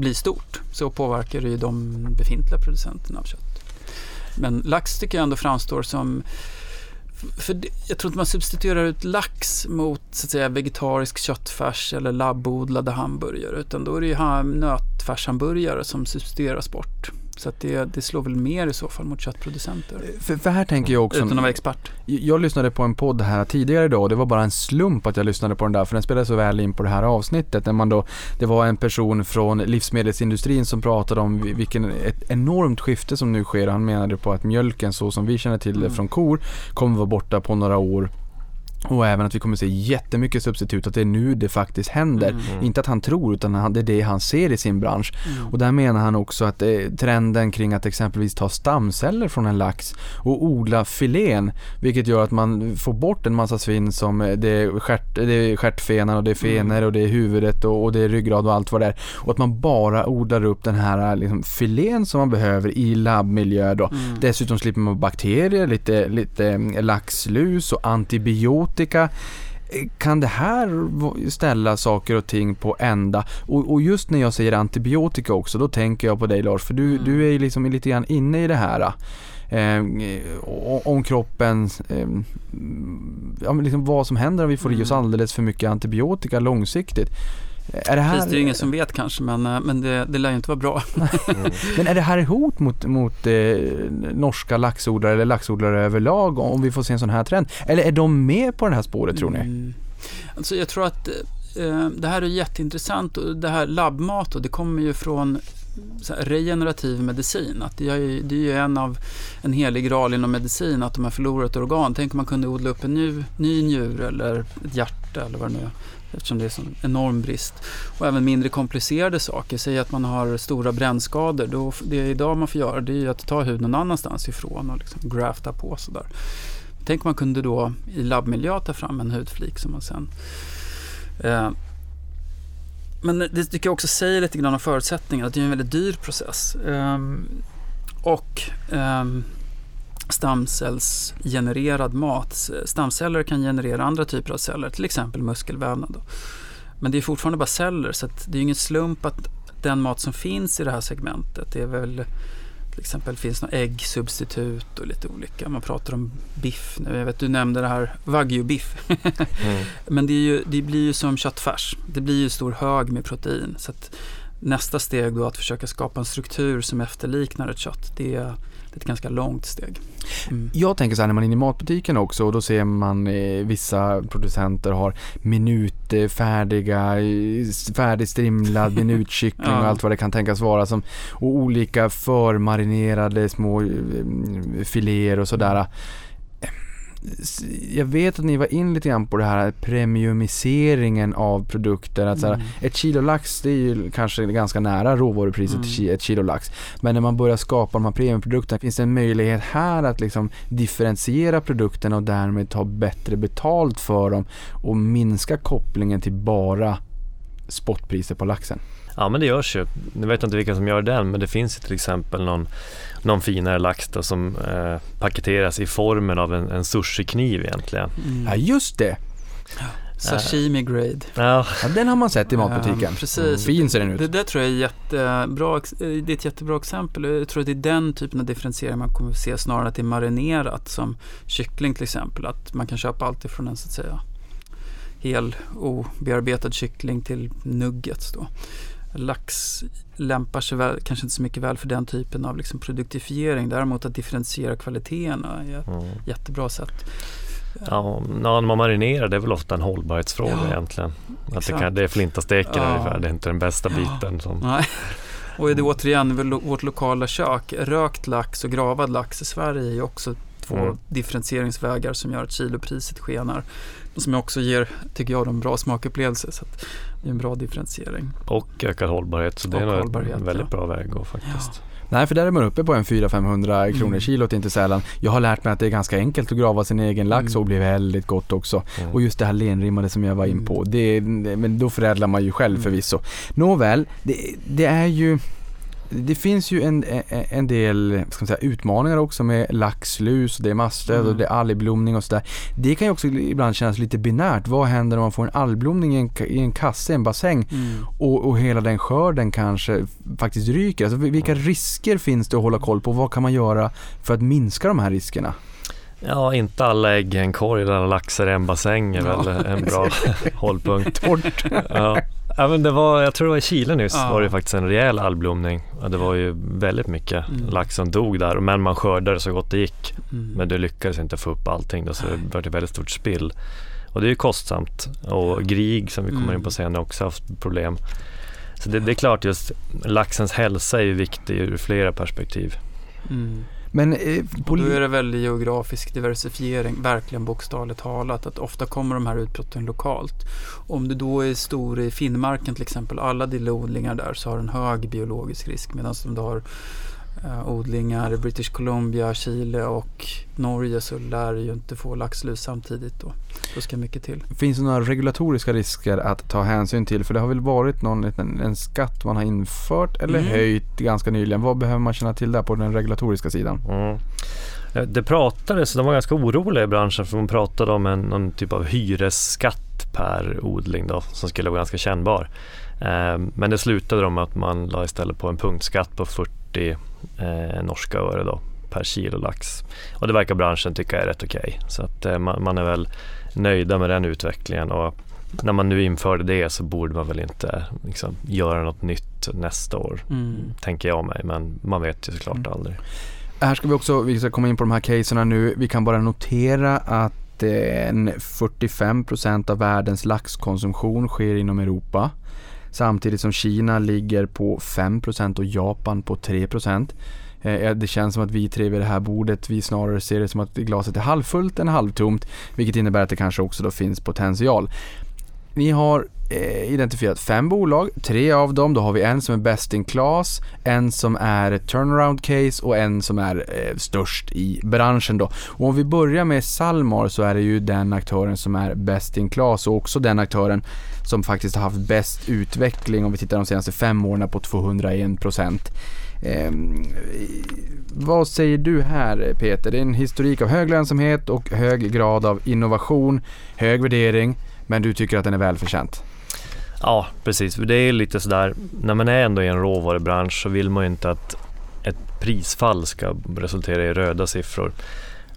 blir stort så påverkar det ju de befintliga producenterna av kött. Men lax tycker jag ändå framstår som för jag tror inte man substituerar ut lax mot så att säga, vegetarisk köttfärs eller labbodlade hamburgare utan då är det ju nötfärshamburgare som substitueras bort. Så det, det slår väl mer i så fall mot köttproducenter. För, för här tänker jag också... Utan att vara expert. Jag lyssnade på en podd här tidigare idag och det var bara en slump att jag lyssnade på den där för den spelade så väl in på det här avsnittet. När man då, det var en person från livsmedelsindustrin som pratade om vi- vilken, ett enormt skifte som nu sker. Han menade på att mjölken så som vi känner till det Mm. från kor kommer vara borta på några år. Och även att vi kommer se jättemycket substitut, att det är nu det faktiskt händer. Mm. Inte att han tror, utan det är det han ser i sin bransch. Mm. Och där menar han också att eh, trenden kring att exempelvis ta stamceller från en lax och odla filén, vilket gör att man får bort en massa svinn som eh, det är, stjärt, det är stjärtfenan och det är fenor och det är huvudet och, och det är ryggrad och allt vad det är. Och att man bara odlar upp den här liksom, filén som man behöver i labbmiljö då. Mm. Dessutom slipper man bakterier, lite, lite eh, laxlus och antibiotika. Eh, Kan det här ställa saker och ting på ända? Och, och just när jag säger antibiotika också, då tänker jag på dig Lars, för du, Mm. du är ju liksom lite grann inne i det här. Eh, o- om kroppen, eh, ja, liksom vad som händer om vi får i oss Mm. alldeles för mycket antibiotika långsiktigt. Är det här, Precis, det är ju ingen som vet kanske, men, eh, men det, det lär ju inte vara bra. Mm. Men är det här ett hot mot, mot eh, norska laxodlare eller laxodlare överlag om vi får se en sån här trend? Eller är de med på det här spåret tror ni? Mm. Alltså jag tror att eh, det här är jätteintressant och det här labbmat och det kommer ju från regenerativ medicin. Att det, är ju, det är ju en av en helig graal inom medicin att de har förlorat organ. Tänk om man kunde odla upp en ny, ny njure eller ett hjärta eller vad det nu är. Eftersom det är sån enorm brist. Och även mindre komplicerade saker. Säg att man har stora brännskador. Då, det idag man får göra det är att ta huden någon annanstans ifrån och liksom grafta på sådär. Tänk om man kunde då i labbmiljö ta fram en hudflik som man sen... Eh, men det tycker jag också säger lite grann om förutsättningarna, att det är en väldigt dyr process. Eh, och eh, stamcellsgenererad mat. Stamceller kan generera andra typer av celler, till exempel muskelvävnad. Men det är fortfarande bara celler, så det är ingen slump att den mat som finns i det här segmentet, det är väl till exempel finns några äggsubstitut och lite olika. Man pratar om biff nu. Jag vet du nämnde det här wagyu-biff. Mm. Men det, är ju, det blir ju som köttfärs. Det blir ju stor hög med protein. Så nästa steg då att försöka skapa en struktur som efterliknar ett kött. Det är, det är ett ganska långt steg. Mm. Jag tänker så här när man är inne i matbutiken också och då ser man eh, vissa producenter har minutfärdiga, färdigstrimlad minutkyckling Ja. och allt vad det kan tänkas vara som, och olika förmarinerade små eh, filéer och sådär. Jag vet att ni var in lite grann på det här premiumiseringen av produkter. Att så här, Mm. ett kilo lax det är ju kanske ganska nära råvarupriset Mm. till ett kilo lax. Men när man börjar skapa de här premiumprodukterna finns det en möjlighet här att liksom differentiera produkterna och därmed ta bättre betalt för dem och minska kopplingen till bara spotpriser på laxen. Ja men det görs ju. Nu vet jag inte vilka som gör den men det finns ju till exempel någon, någon finare lax då, som eh, paketeras i formen av en, en sushikniv egentligen. Mm. Ja just det, Sashimi grade. Ja, ja, den har man sett i matbutiken. Ja, precis. Fin ser den ut. Det där tror jag är jättebra, eh, det är ett jättebra exempel. Jag tror att det är den typen av differentiering man kommer att se snarare att det är marinerat som kyckling till exempel. Att man kan köpa allt ifrån en så att säga hel obearbetad kyckling till nuggets då. Lax lämpar sig väl, kanske inte så mycket väl för den typen av liksom produktifiering. Däremot att differentiera kvaliteterna är ett mm. jättebra sätt. ja, när man marinerar det är väl ofta en hållbarhetsfråga Ja, egentligen. Att det, kan, det är flintasteken Ja. ungefär, det är inte den bästa Ja. biten. Som, Nej. Och är det återigen vårt lokala kök, rökt lax och gravad lax i Sverige är ju också två Mm. differentieringsvägar som gör att kilopriset skenar. Och som också ger, tycker jag, en bra smakupplevelser. Så att det är en bra differentiering. och ökad hållbarhet, så det är hållbarhet, en väldigt ja. bra väg att gå faktiskt. Nej, för där är man uppe på en 400-500 kronor Mm. kilot inte sällan. Jag har lärt mig att det är ganska enkelt att grava sin egen lax Mm. och blir väldigt gott också. Mm. Och just det här lenrimmade som jag var in Mm. på, det, men då förädlar man ju själv Mm. förvisso. Nåväl, det, det är ju det finns ju en, en- del ska man säga, utmaningar också med laxlus, det är massdöd och Mm. det är algblomning och sådär. Det kan ju också ibland kännas lite binärt. Vad händer om man får en algblomning i en, i en kasse, en bassäng Mm. och, och hela den skörden kanske faktiskt ryker? Alltså, vilka risker finns det att hålla koll på? Vad kan man göra för att minska de här riskerna? Ja, inte alla ägg i en korg eller alla laxar i en bassäng är Ja, väl en bra hållpunkt. Torrt. Ja. Ja, men det var, jag tror det var i Chile nyss, Ja. var det faktiskt en rejäl algblomning. Det var ju väldigt mycket Mm. lax som dog där, men man skördade så gott det gick. Mm. Men det lyckades inte få upp allting då, så det blev ett väldigt stort spill. Och det är ju kostsamt. Och Grieg som vi kommer Mm. in på senare också haft problem. Så det, det är klart just laxens hälsa är ju viktig ur flera perspektiv. Mm. Men eh, Och då är det väl geografisk diversifiering, verkligen bokstavligt talat, att ofta kommer de här utbrotten lokalt. Om du då är stor i Finnmarken till exempel, alla dillodlingar där så har en hög biologisk risk medan om du har odlingar i British Columbia, Chile och Norge så lär du ju inte få laxlus samtidigt då. Då ska mycket till. Finns det några regulatoriska risker att ta hänsyn till? För det har väl varit någon liten, en skatt man har infört eller Mm. höjt ganska nyligen. Vad behöver man känna till där på den regulatoriska sidan? Mm. Eh, Det pratades, de var ganska oroliga i branschen för de pratade om en någon typ av hyresskatt per odling då, som skulle vara ganska kännbar. Eh, Men det slutade de med att man la istället på en punktskatt på 40 eh, norska öre då, per kilo lax. Och det verkar branschen tycka är rätt okej. Så att eh, man, man är väl nöjda med den utvecklingen. Och när man nu införde det så borde man väl inte liksom, göra något nytt nästa år, Mm. tänker jag mig. Men man vet ju såklart Mm. aldrig. Här ska vi också, vi ska komma in på de här caserna nu. Vi kan bara notera att eh, en 45% av världens laxkonsumtion sker inom Europa. Samtidigt som Kina ligger på 5% och Japan på 3%. Eh, eh, Det känns som att vi tre vid det här bordet, vi snarare ser det som att glaset är halvfullt än halvtomt. Vilket innebär att det kanske också då finns potential. Vi har eh, identifierat fem bolag, tre av dem, då har vi en som är best in class, en som är turnaround case och en som är eh, störst i branschen då. Och om vi börjar med Salmar så är det ju den aktören som är best in class och också den aktören som faktiskt har haft bäst utveckling om vi tittar de senaste fem åren på 201 procent. Eh, vad säger du här Peter? Det är en historik av hög lönsamhet och hög grad av innovation, hög värdering, men du tycker att den är välförtjänt? Ja, precis. Det är lite sådär, när man är ändå i en råvarubransch så vill man ju inte att ett prisfall ska resultera i röda siffror.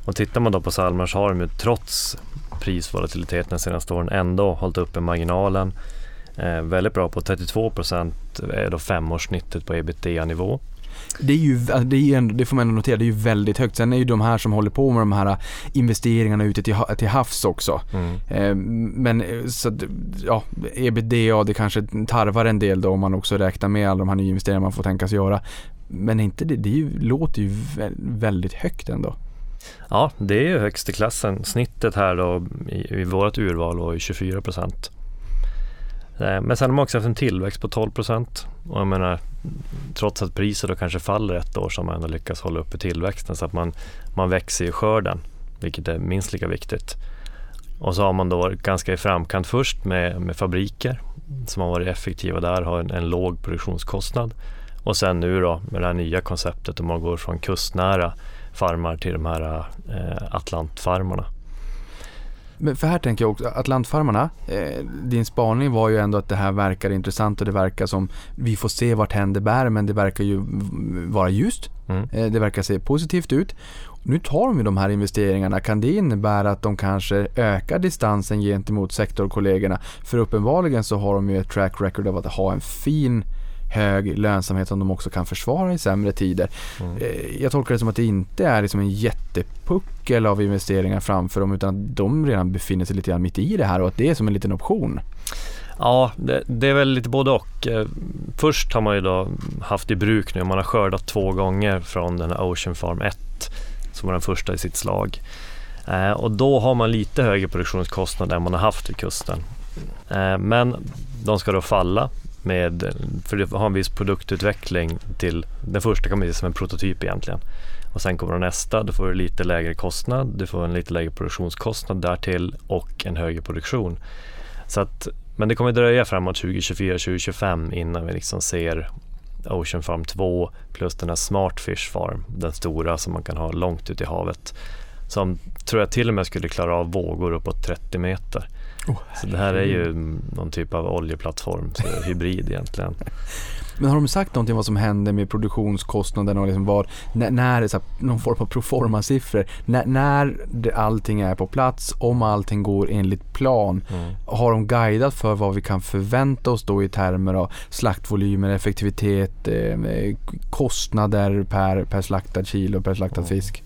Och tittar man då på Salmar så har de ju trots prisvolatiliteten de senaste åren ändå hållit uppe marginalen. Eh, väldigt bra på 32 procent är då femårssnittet på ebitda-nivå. Det, är ju, alltså, det, är ju ändå, det får man ändå notera, det är ju väldigt högt. Sen är ju de här som håller på med de här investeringarna ute till, till havs också. Mm. Eh, men så att, ja, ebitda det kanske tarvar en del då om man också räknar med alla de här nyinvesteringarna man får tänkas göra. Men inte det, det ju, låter ju vä- väldigt högt ändå. Ja, det är ju högst i klassen. Snittet här då i, i vårt urval var ju 24 procent. Eh, Men sen har man också haft en tillväxt på 12 procent. Och jag menar, trots att priset då kanske faller ett år så har man ändå lyckats hålla uppe tillväxten så att man, man växer i skörden, vilket är minst lika viktigt. Och så har man då varit ganska i framkant först med, med fabriker som har varit effektiva där, har en, en låg produktionskostnad. Och sen nu då med det här nya konceptet om man går från kustnära farmar till de här eh, Atlantfarmarna. Men för här tänker jag också, Atlantfarmarna, eh, din spaning var ju ändå att det här verkar intressant och det verkar som, vi får se vart händer bär men det verkar ju vara ljust. Mm. Eh, det verkar se positivt ut. Nu tar de ju de här investeringarna, kan det innebära att de kanske ökar distansen gentemot sektorkollegorna? För uppenbarligen så har de ju ett track record av att ha en fin hög lönsamhet som de också kan försvara i sämre tider. Mm. Eh, Jag tolkar det som att det inte är liksom en jättepuckel av investeringar framför dem utan att de redan befinner sig lite grann mitt i det här och att det är som en liten option. Ja, det, det är väl lite både och. Eh, Först har man ju då haft i bruk nu, man har skördat två gånger från den här Ocean Farm 1 som var den första i sitt slag. Eh, och då har man lite högre produktionskostnad än man har haft vid kusten. Men de ska då falla med, för det har en viss produktutveckling till, den första kan man se som en prototyp egentligen. Och sen kommer nästa, då får du lite lägre kostnad, du får en lite lägre produktionskostnad därtill och en högre produktion. Så att, men det kommer dröja framåt 2024-2025 innan vi liksom ser Ocean Farm 2 plus den här Smart Fish Farm, den stora som man kan ha långt ute i havet. Som tror jag till och med skulle klara av vågor uppåt 30 meter så det här är ju någon typ av oljeplattform, så hybrid egentligen. Men har de sagt någonting om vad som händer med produktionskostnaderna och liksom vad, när, när det är så här, någon form av proforma-siffror, när, när det, allting är på plats, om allting går enligt plan, Mm. har de guidat för vad vi kan förvänta oss då i termer av slaktvolymer, effektivitet, eh, kostnader per, per slaktad kilo, per slaktad Mm. fisk?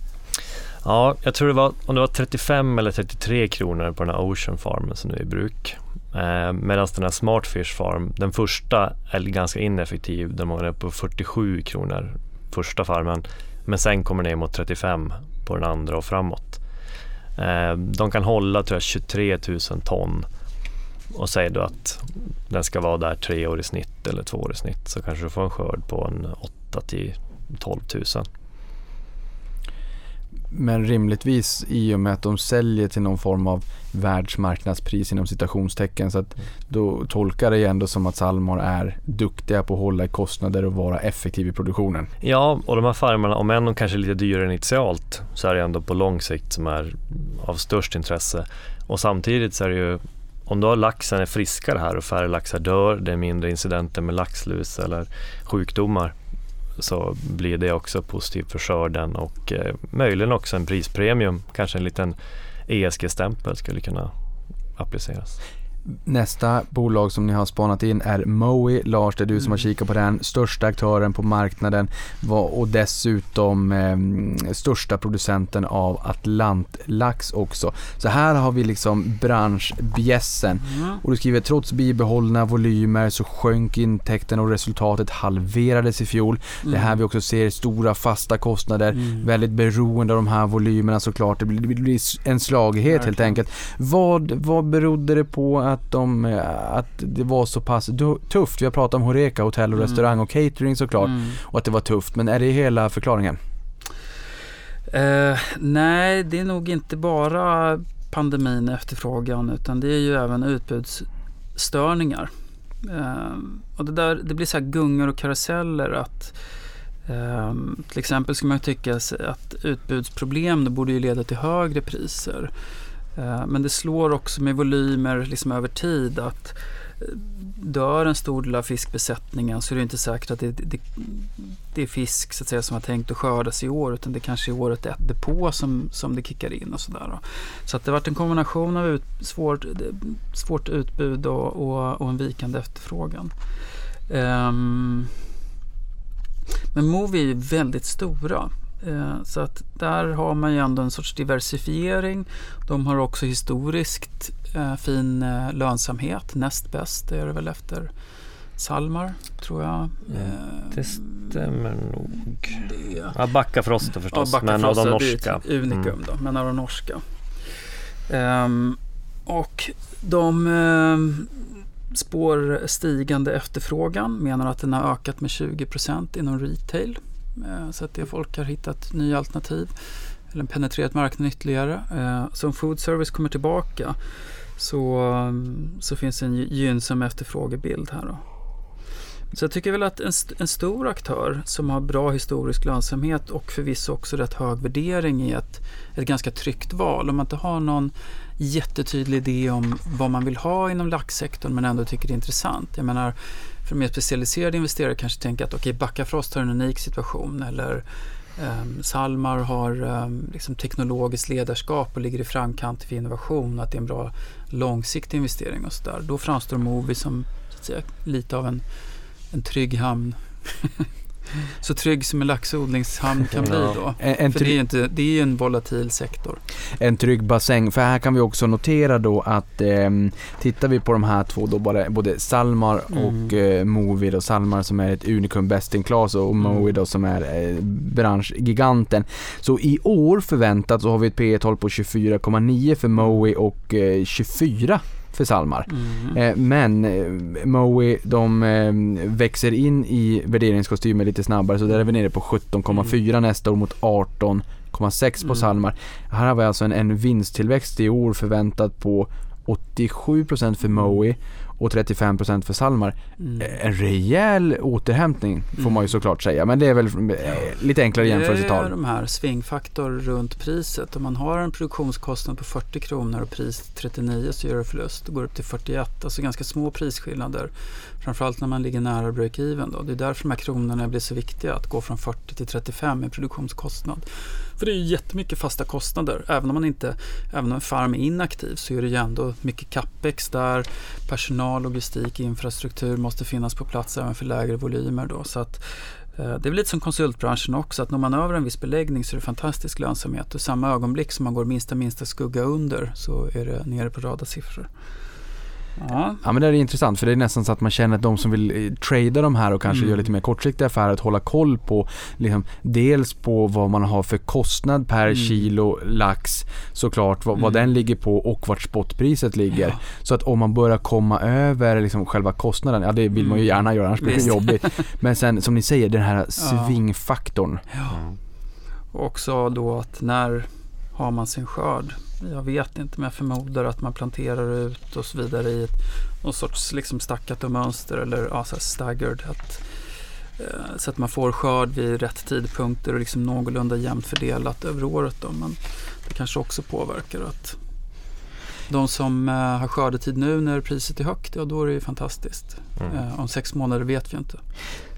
Ja, jag tror det var, om det var 35 eller 33 kronor på den här Ocean Farmen som nu är i bruk. Eh, Medan den här Smart Fish Farm, den första är ganska ineffektiv. Den var på 47 kronor första farmen. Men sen kommer ner mot 35 på den andra och framåt. Eh, de kan hålla tror jag 23 000 ton och säger du att den ska vara där tre år i snitt eller två år i snitt så kanske du får en skörd på en 8 till 12 000. Men rimligtvis i och med att de säljer till någon form av världsmarknadspris inom citationstecken så att då tolkar det ju ändå som att Salmar är duktiga på att hålla i kostnader och vara effektiv i produktionen. Ja, och de här farmarna, om än de kanske är lite dyrare initialt så är det ändå på lång sikt som är av störst intresse. Och samtidigt så är det ju om då laxen är friskare här och färre laxar dör, det är mindre incidenter med laxlus eller sjukdomar så blir det också positivt för skörden och eh, möjligen också en prispremium, kanske en liten ESG-stämpel skulle kunna appliceras. Nästa bolag som ni har spanat in är Mowi. Lars, det är du som har Mm. kikat på den. Största aktören på marknaden och dessutom eh, största producenten av atlantlax också. Så här har vi liksom branschbjässen. Mm. Och du skriver trots bibehållna volymer så sjönk intäkten och resultatet halverades i fjol. Det är här vi också ser stora fasta kostnader. Mm. Väldigt beroende av de här volymerna såklart. Det blir, det blir en slagighet helt enkelt. Vad, vad berodde det på att, de, eh, att det var så pass tufft? Vi har pratat om Horeca, hotell och Mm. restaurang och catering såklart. Mm. Och att det var tufft. Men är det hela förklaringen? Eh, nej, det är nog inte bara pandemin efterfrågan utan det är ju även utbudsstörningar. Eh, och det, där, det blir så här gungor och karuseller att eh, till exempel ska man tycka att utbudsproblem det borde ju leda till högre priser. Eh, men det slår också med volymer liksom över tid att eh, dör en stor del av fiskbesättningen så är det inte säkert att det, det, det är fisk så att säga, som har tänkt att skördas i år utan det kanske är året ett depå som, som det kickar in och sådär. Så att det har varit en kombination av ut, svårt, svårt utbud och, och, och en vikande efterfrågan. Um, men Movi är ju väldigt stora. Eh, Så att där har man ju ändå en sorts diversifiering. De har också historiskt eh, fin eh, lönsamhet. Näst bäst är det väl efter Salmar, tror jag. Eh, Det stämmer nog. det Ja, Backafrost då förstås, Ja, men av de är norska. ett unikum Mm. då, men av de norska. Ehm, och de ehm, spår stigande efterfrågan, menar att den har ökat med 20% inom retail. Eh, så att det folk har hittat nya alternativ eller penetrerat marknaden ytterligare. Eh, så om food service kommer tillbaka så, så finns en gynnsam efterfrågebild här då. Så jag tycker väl att en, st- en stor aktör som har bra historisk lönsamhet och förvisso också rätt hög värdering i ett, ett ganska tryggt val. Om man inte har någon jättetydlig idé om vad man vill ha inom laxsektorn men ändå tycker det är intressant. Jag menar, för mer specialiserade investerare kanske tänker att okej, Backafrost har en unik situation eller eh, Salmar har eh, liksom teknologiskt ledarskap och ligger i framkant för innovation och att det är en bra långsiktig investering och sådär. Då framstår Movi som så att säga, lite av en en trygg hamn. Så trygg som en laxodlingshamn kan bli då. En, en, För det är ju inte, det är ju en volatil sektor. en trygg bassäng. För här kan vi också notera då att eh, tittar vi på de här två då, både, både Salmar Mm. och eh, Movi då, Salmar som är ett unikum best in class och Mm. Movi då som är eh, branschgiganten. Så i år förväntat så har vi ett P E tal på 24,9 för Mowi och eh, 24 för Salmar. Mm. Eh, Men eh, Mowi de eh, växer in i värderingskostymen lite snabbare så där är vi nere på 17,4 nästa år mot 18,6 på Mm. Salmar. Här har vi alltså en, en vinsttillväxt i år förväntat på 87% för Mowi och 35% för Salmar. Mm. Eh, En rejäl återhämtning får Mm. man ju såklart säga men det är väl eh, lite enklare Det är jämförelsetal. de här svingfaktor runt priset. Om man har en produktionskostnad på 40 kronor och pris 39 så gör det förlust. Det går upp till 41. Alltså ganska små prisskillnader. Framförallt när man ligger nära break-even. Då. Det är därför de här kronorna blir så viktiga. Att gå från 40 till 35 i produktionskostnad. För det är ju jättemycket fasta kostnader. Även om man inte, även om en farm är inaktiv så är det ju ändå mycket capex där. Personal, logistik, infrastruktur måste finnas på plats även för lägre volymer. Då. Så att, eh, det är lite som konsultbranschen också, att når man över en viss beläggning så är det fantastisk lönsamhet. Och i samma ögonblick som man går minsta minsta skugga under så är det nere på rada siffror. Ja. Ja men det är intressant för det är nästan så att man känner att de som vill eh, trada de här och kanske Mm. göra lite mer kortsiktiga affärer, att hålla koll på liksom, dels på vad man har för kostnad per Mm. kilo lax såklart, vad, vad Mm. den ligger på och vart spotpriset ligger. Ja. Så att om man börjar komma över liksom, själva kostnaden, ja det vill man ju Mm. gärna göra annars blir det jobbigt. Men sen som ni säger, den här svingfaktorn. Och också då att när har man sin skörd? Jag vet inte men jag förmodar att man planterar ut och så vidare i ett, någon sorts liksom staccato mönster eller ja, så här staggered. Att, eh, så att man får skörd vid rätt tidpunkter och liksom någorlunda jämnt fördelat över året. Då. Men det kanske också påverkar att de som eh, har skördetid nu när priset är högt, ja då är det ju fantastiskt. Mm. Eh, om sex månader vet vi inte.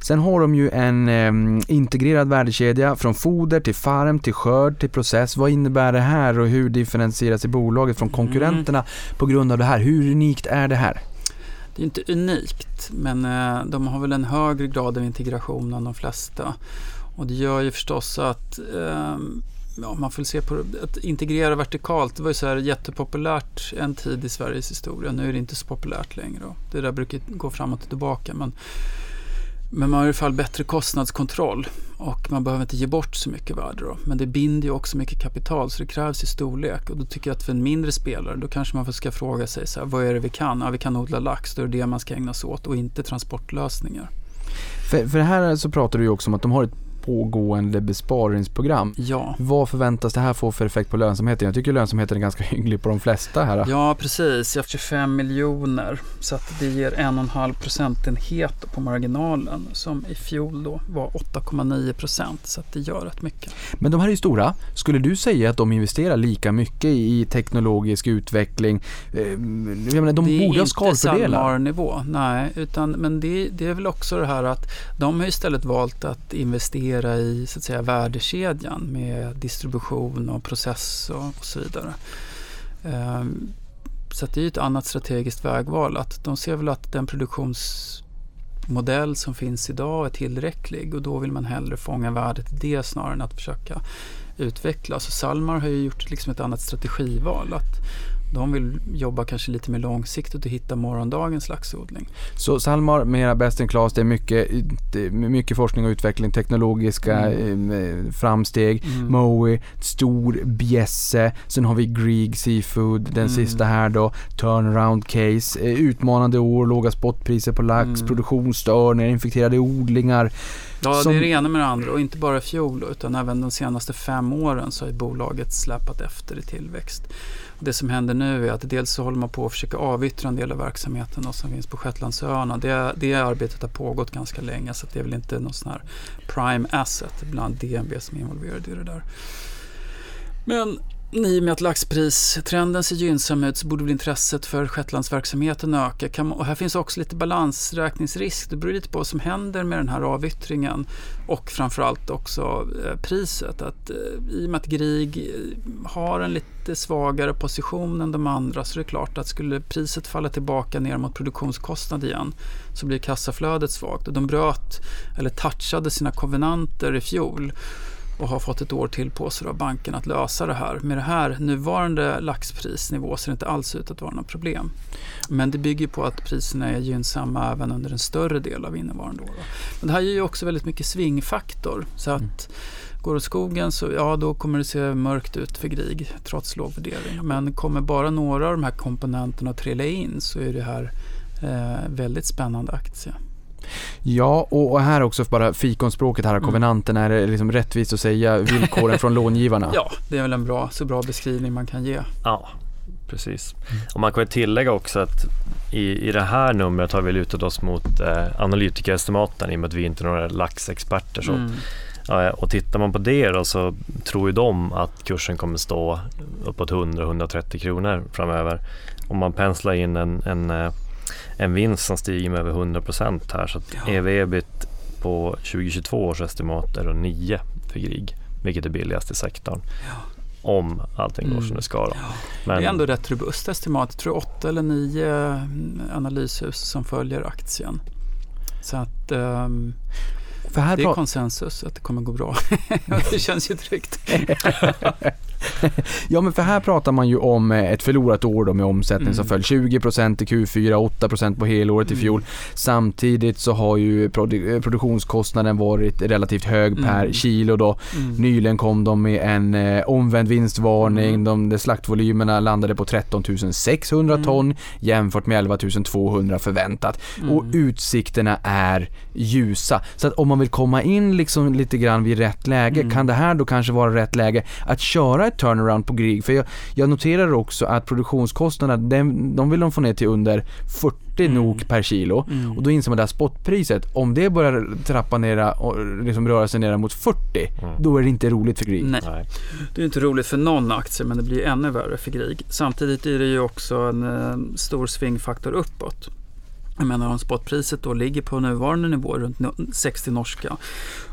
Sen har de ju en eh, integrerad värdekedja från foder till farm till skörd till process. Vad innebär det här och hur differentieras i bolaget från konkurrenterna på grund av det här? Hur unikt är det här? Det är inte unikt, men eh, de har väl en högre grad av integration än de flesta. Och det gör ju förstås att ehm, ja, man får se på det. Att integrera vertikalt, det var ju så här jättepopulärt en tid i Sveriges historia. Nu är det inte så populärt längre. Det där brukar gå framåt och tillbaka. Men, men man har i alla fall bättre kostnadskontroll och man behöver inte ge bort så mycket värde. Då. Men det binder ju också mycket kapital så det krävs i storlek. Och då tycker jag att för en mindre spelare då kanske man ska fråga sig så här, vad är det vi kan? Ja, vi kan odla lax, då är det det man ska ägna sig åt och inte transportlösningar. För, för här så pratar du ju också om att de har ett pågående besparingsprogram. Ja. Vad förväntas det här få för effekt på lönsamheten? Jag tycker lönsamheten är ganska hygglig på de flesta här. Ja, precis. Jag har 25 miljoner. Så att det ger en och en halv procentenhet på marginalen som i fjol då var 8,9 procent. Så att det gör rätt mycket. Men de här är ju stora. Skulle du säga att de investerar lika mycket i teknologisk utveckling? Eh, Jag menar, de det är borde ha inte skalfördelar. Salmar-nivå, nej. Utan, men det, det är väl också det här att de har istället valt att investera i så att säga, värdekedjan med distribution och process och, och så vidare. Ehm, så att det är ett annat strategiskt vägval. Att de ser väl att den produktionsmodell som finns idag är tillräcklig och då vill man hellre fånga värdet i det snarare än att försöka utveckla. Och Salmar har ju gjort liksom ett annat strategival. Att de vill jobba kanske lite mer långsiktigt och hitta morgondagens laxodling. Så Salmar, mera best in class, det är mycket, mycket forskning och utveckling, teknologiska eh, framsteg. Mm. Moe, stor bjässe, sen har vi Grieg Seafood, den Mm. sista här då, turnaround case, eh, utmanande år, låga spotpriser på lax, Mm. produktionsstörningar, infekterade odlingar. Ja, Som- det är det ena med det andra och inte bara i fjol utan även de senaste fem åren så har bolaget släpat efter i tillväxt. Det som händer nu är att dels så håller man på att försöka avyttra en del av verksamheten då som finns på Shetlandsöarna. Det, det arbetet har pågått ganska länge så det är väl inte någon sån här prime asset bland DNB som är involverad i det där. Men i och med att laxpristrenden ser gynnsam ut så borde väl intresset för Shetlandsverksamheten öka. Kan man, och här finns också lite balansräkningsrisk. Det beror lite på vad som händer med den här avyttringen och framförallt också eh, priset. Att, eh, I och med att Grieg eh, har en lite svagare position än de andra så är det klart att skulle priset falla tillbaka ner mot produktionskostnad igen så blir kassaflödet svagt. Och de bröt eller touchade sina konvenanter i fjol och har fått ett år till på sig av banken att lösa det här. Med det här nuvarande laxprisnivå ser det inte alls ut att vara något problem. Men det bygger på att priserna är gynnsamma även under en större del av innevarande år. Men det här ger ju också väldigt mycket svingfaktor. Så att går det åt skogen så ja, då kommer det se mörkt ut för Grieg trots låg värdering. Men kommer bara några av de här komponenterna att trilla in så är det här eh, väldigt spännande aktie. Ja, och, och här också bara fikonspråket här, Mm. konvenanten, är det liksom rättvist att säga villkoren från långivarna? Ja, det är väl en bra, så bra beskrivning man kan ge. Ja, precis. Och man kan tillägga också att i, i det här numret har vi lutat oss mot eh, analytikerestimaten i och med att vi inte är några laxexperter. Så. Mm. Ja, och tittar man på det då så tror ju de att kursen kommer stå uppåt 100-130 kronor framöver. Om man penslar in en, en, eh, en vinst som stiger med över 100 procent här så att Ja. EV-EBIT på 2022 års estimat är då 9 för Grieg, vilket är billigast i sektorn. Om allting går Mm. som det ska då. Ja. Men, Det är ändå rätt robust estimat. Jag tror åtta eller nio mm, analyshus som följer aktien. Så att För här det är konsensus att det kommer gå bra. det känns ju tryggt. Ja men för här pratar man ju om eh, ett förlorat år då med omsättning som Mm. föll 20% i Q4, 8% på helåret i Mm. fjol. Samtidigt så har ju produ- eh, produktionskostnaden varit relativt hög per Mm. kilo då. Mm. Nyligen kom de med en eh, omvänd vinstvarning. Mm. De, de slaktvolymerna landade på 13 600 Mm. ton jämfört med 11 200 förväntat. Och utsikterna är ljusa. Så att om man vill komma in liksom lite grann vid rätt läge, kan det här då kanske vara rätt läge att köra ett turnaround på Grieg? För jag, jag noterar också att produktionskostnaderna, de, de vill de få ner till under 40 Mm. NOK per kilo. Mm. Och då inser man det här spotpriset, om det börjar trappa ner och liksom röra sig ner mot 40, Mm. då är det inte roligt för Grieg. Nej, Nej. det är inte roligt för någon aktie men det blir ännu värre för Grieg. Samtidigt är det ju också en eh, stor svingfaktor uppåt. Jag menar om spotpriset då ligger på nuvarande nivå runt no- 60 norska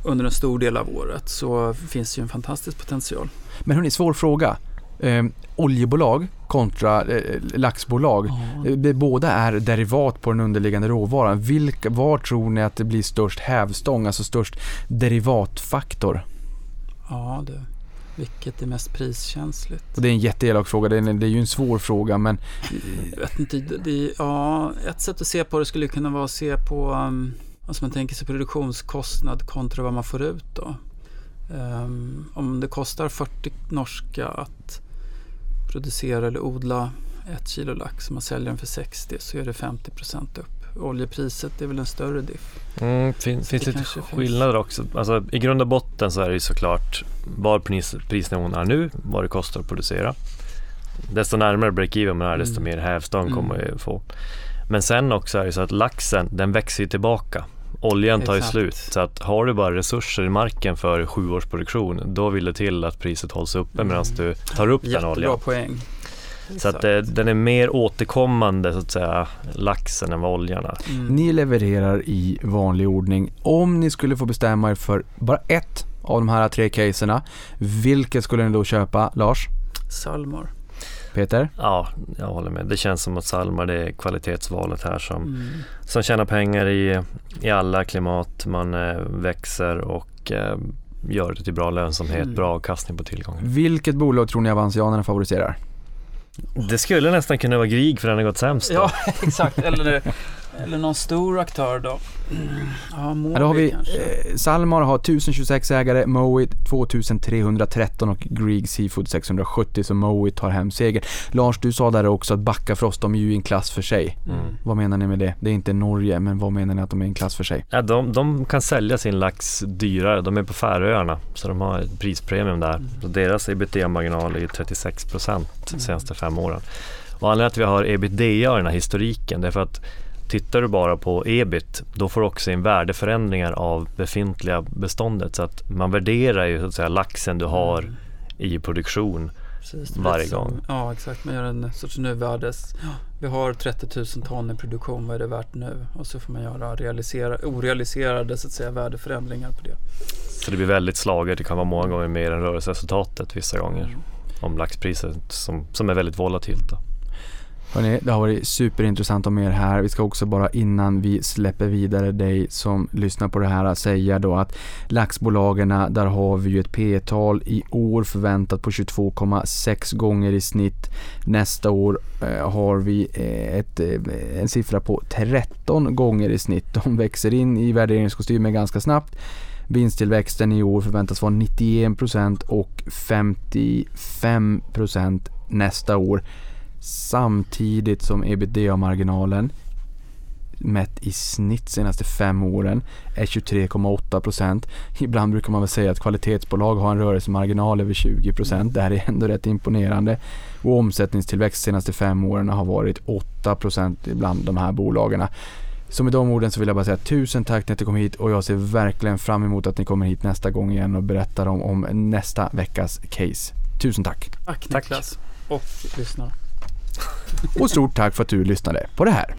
under en stor del av året så finns det ju en fantastisk potential. Men hörni, svår fråga. Eh, oljebolag kontra eh, laxbolag. Eh, det- Båda är derivat på den underliggande råvaran. Vilka, var tror ni att det blir störst hävstång, alltså störst derivatfaktor? Ja, det. Vilket är mest priskänsligt? Och det är en jätteelak fråga, det är, det är ju en svår fråga men Jag vet inte, det, ja, ett sätt att se på det skulle kunna vara att se på um, alltså man tänker sig produktionskostnad kontra vad man får ut då. Ehm, om det kostar 40 norska att producera eller odla ett kilo lax och man säljer den för 60 så är det 50% upp. Oljepriset är väl en större diff. Mm, fin, finns det lite kanske finns. skillnader också. Alltså, I grund och botten så är det ju såklart var pris, prisnivån är nu, vad det kostar att producera. Desto närmare break-even man är, desto Mm. mer hävstång Mm. kommer man ju få. Men sen också är det så att laxen, den växer ju tillbaka. Oljan tar ju slut. Så att har du bara resurser i marken för sju års produktion, då vill det till att priset hålls uppe medan Mm. du tar upp den Jättebra oljan. poäng. Så att det, den är mer återkommande så att säga, laxen än vad oljan är. Mm. ni levererar i vanlig ordning. Om ni skulle få bestämma er för bara ett av de här tre caserna, vilket skulle ni då köpa? Lars? Salmar. Peter? Ja, jag håller med. Det känns som att Salmar det är kvalitetsvalet här som, Mm. som tjänar pengar i, i alla klimat. Man eh, växer och eh, gör det till bra lönsamhet, Mm. bra avkastning på tillgången. Vilket bolag tror ni avansianerna favoriserar? Det skulle nästan kunna vara Grieg för den har gått sämst. Då. Ja, exakt. Eller, eller någon stor aktör då. Ja, då har vi kanske. eh, Salmar har 1026 ägare, Moit 2313 och Grieg Seafood 670 så Moit tar hem seger. Lars, du sa där också att Backafrost, de är ju i en klass för sig. Mm. Vad menar ni med det? Det är inte Norge, men vad menar ni att de är i en klass för sig? Ja, de, de kan sälja sin lax dyrare. De är på Färöarna så de har ett prispremium där. Mm. Så deras ebitda-marginal är ju 36 procent de Mm. senaste fem åren. Och anledningen till att vi har ebitda och den här historiken det är för att tittar du bara på ebit då får du också in värdeförändringar av befintliga beståndet. Så att man värderar ju så att säga laxen du har Mm. i produktion. Precis, varje som- gång. Ja, exakt. Man gör en sorts nuvärdes... Vi har 30 000 ton i produktion, vad är det värt nu? Och så får man göra realisera, orealiserade så att säga, värdeförändringar på det. Så det blir väldigt slaget. Det kan vara många gånger mer än rörelseresultatet vissa gånger. Mm. Om laxpriset som, som är väldigt volatilt. Då. Hörrni, det har varit superintressant att med er här. Vi ska också bara innan vi släpper vidare dig som lyssnar på det här säga då att laxbolagen, där har vi ju ett P tal i år förväntat på 22,6 gånger i snitt. Nästa år eh, har vi eh, ett, eh, en siffra på 13 gånger i snitt. De växer in i värderingskostymen ganska snabbt. Vinsttillväxten i år förväntas vara 91% och 55% nästa år samtidigt som ebitda-marginalen mätt i snitt senaste fem åren är 23,8%. Ibland brukar man väl säga att kvalitetsbolag har en rörelsemarginal över 20%. Det här är ändå rätt imponerande. Och omsättningstillväxt senaste fem åren har varit 8% bland de här bolagen. Så med de orden så vill jag bara säga tusen tack för att ni kom hit och jag ser verkligen fram emot att ni kommer hit nästa gång igen och berättar om, om nästa veckas case. Tusen tack! Tack. Niklas. Och lyssnare. Och stort tack för att du lyssnade på det här.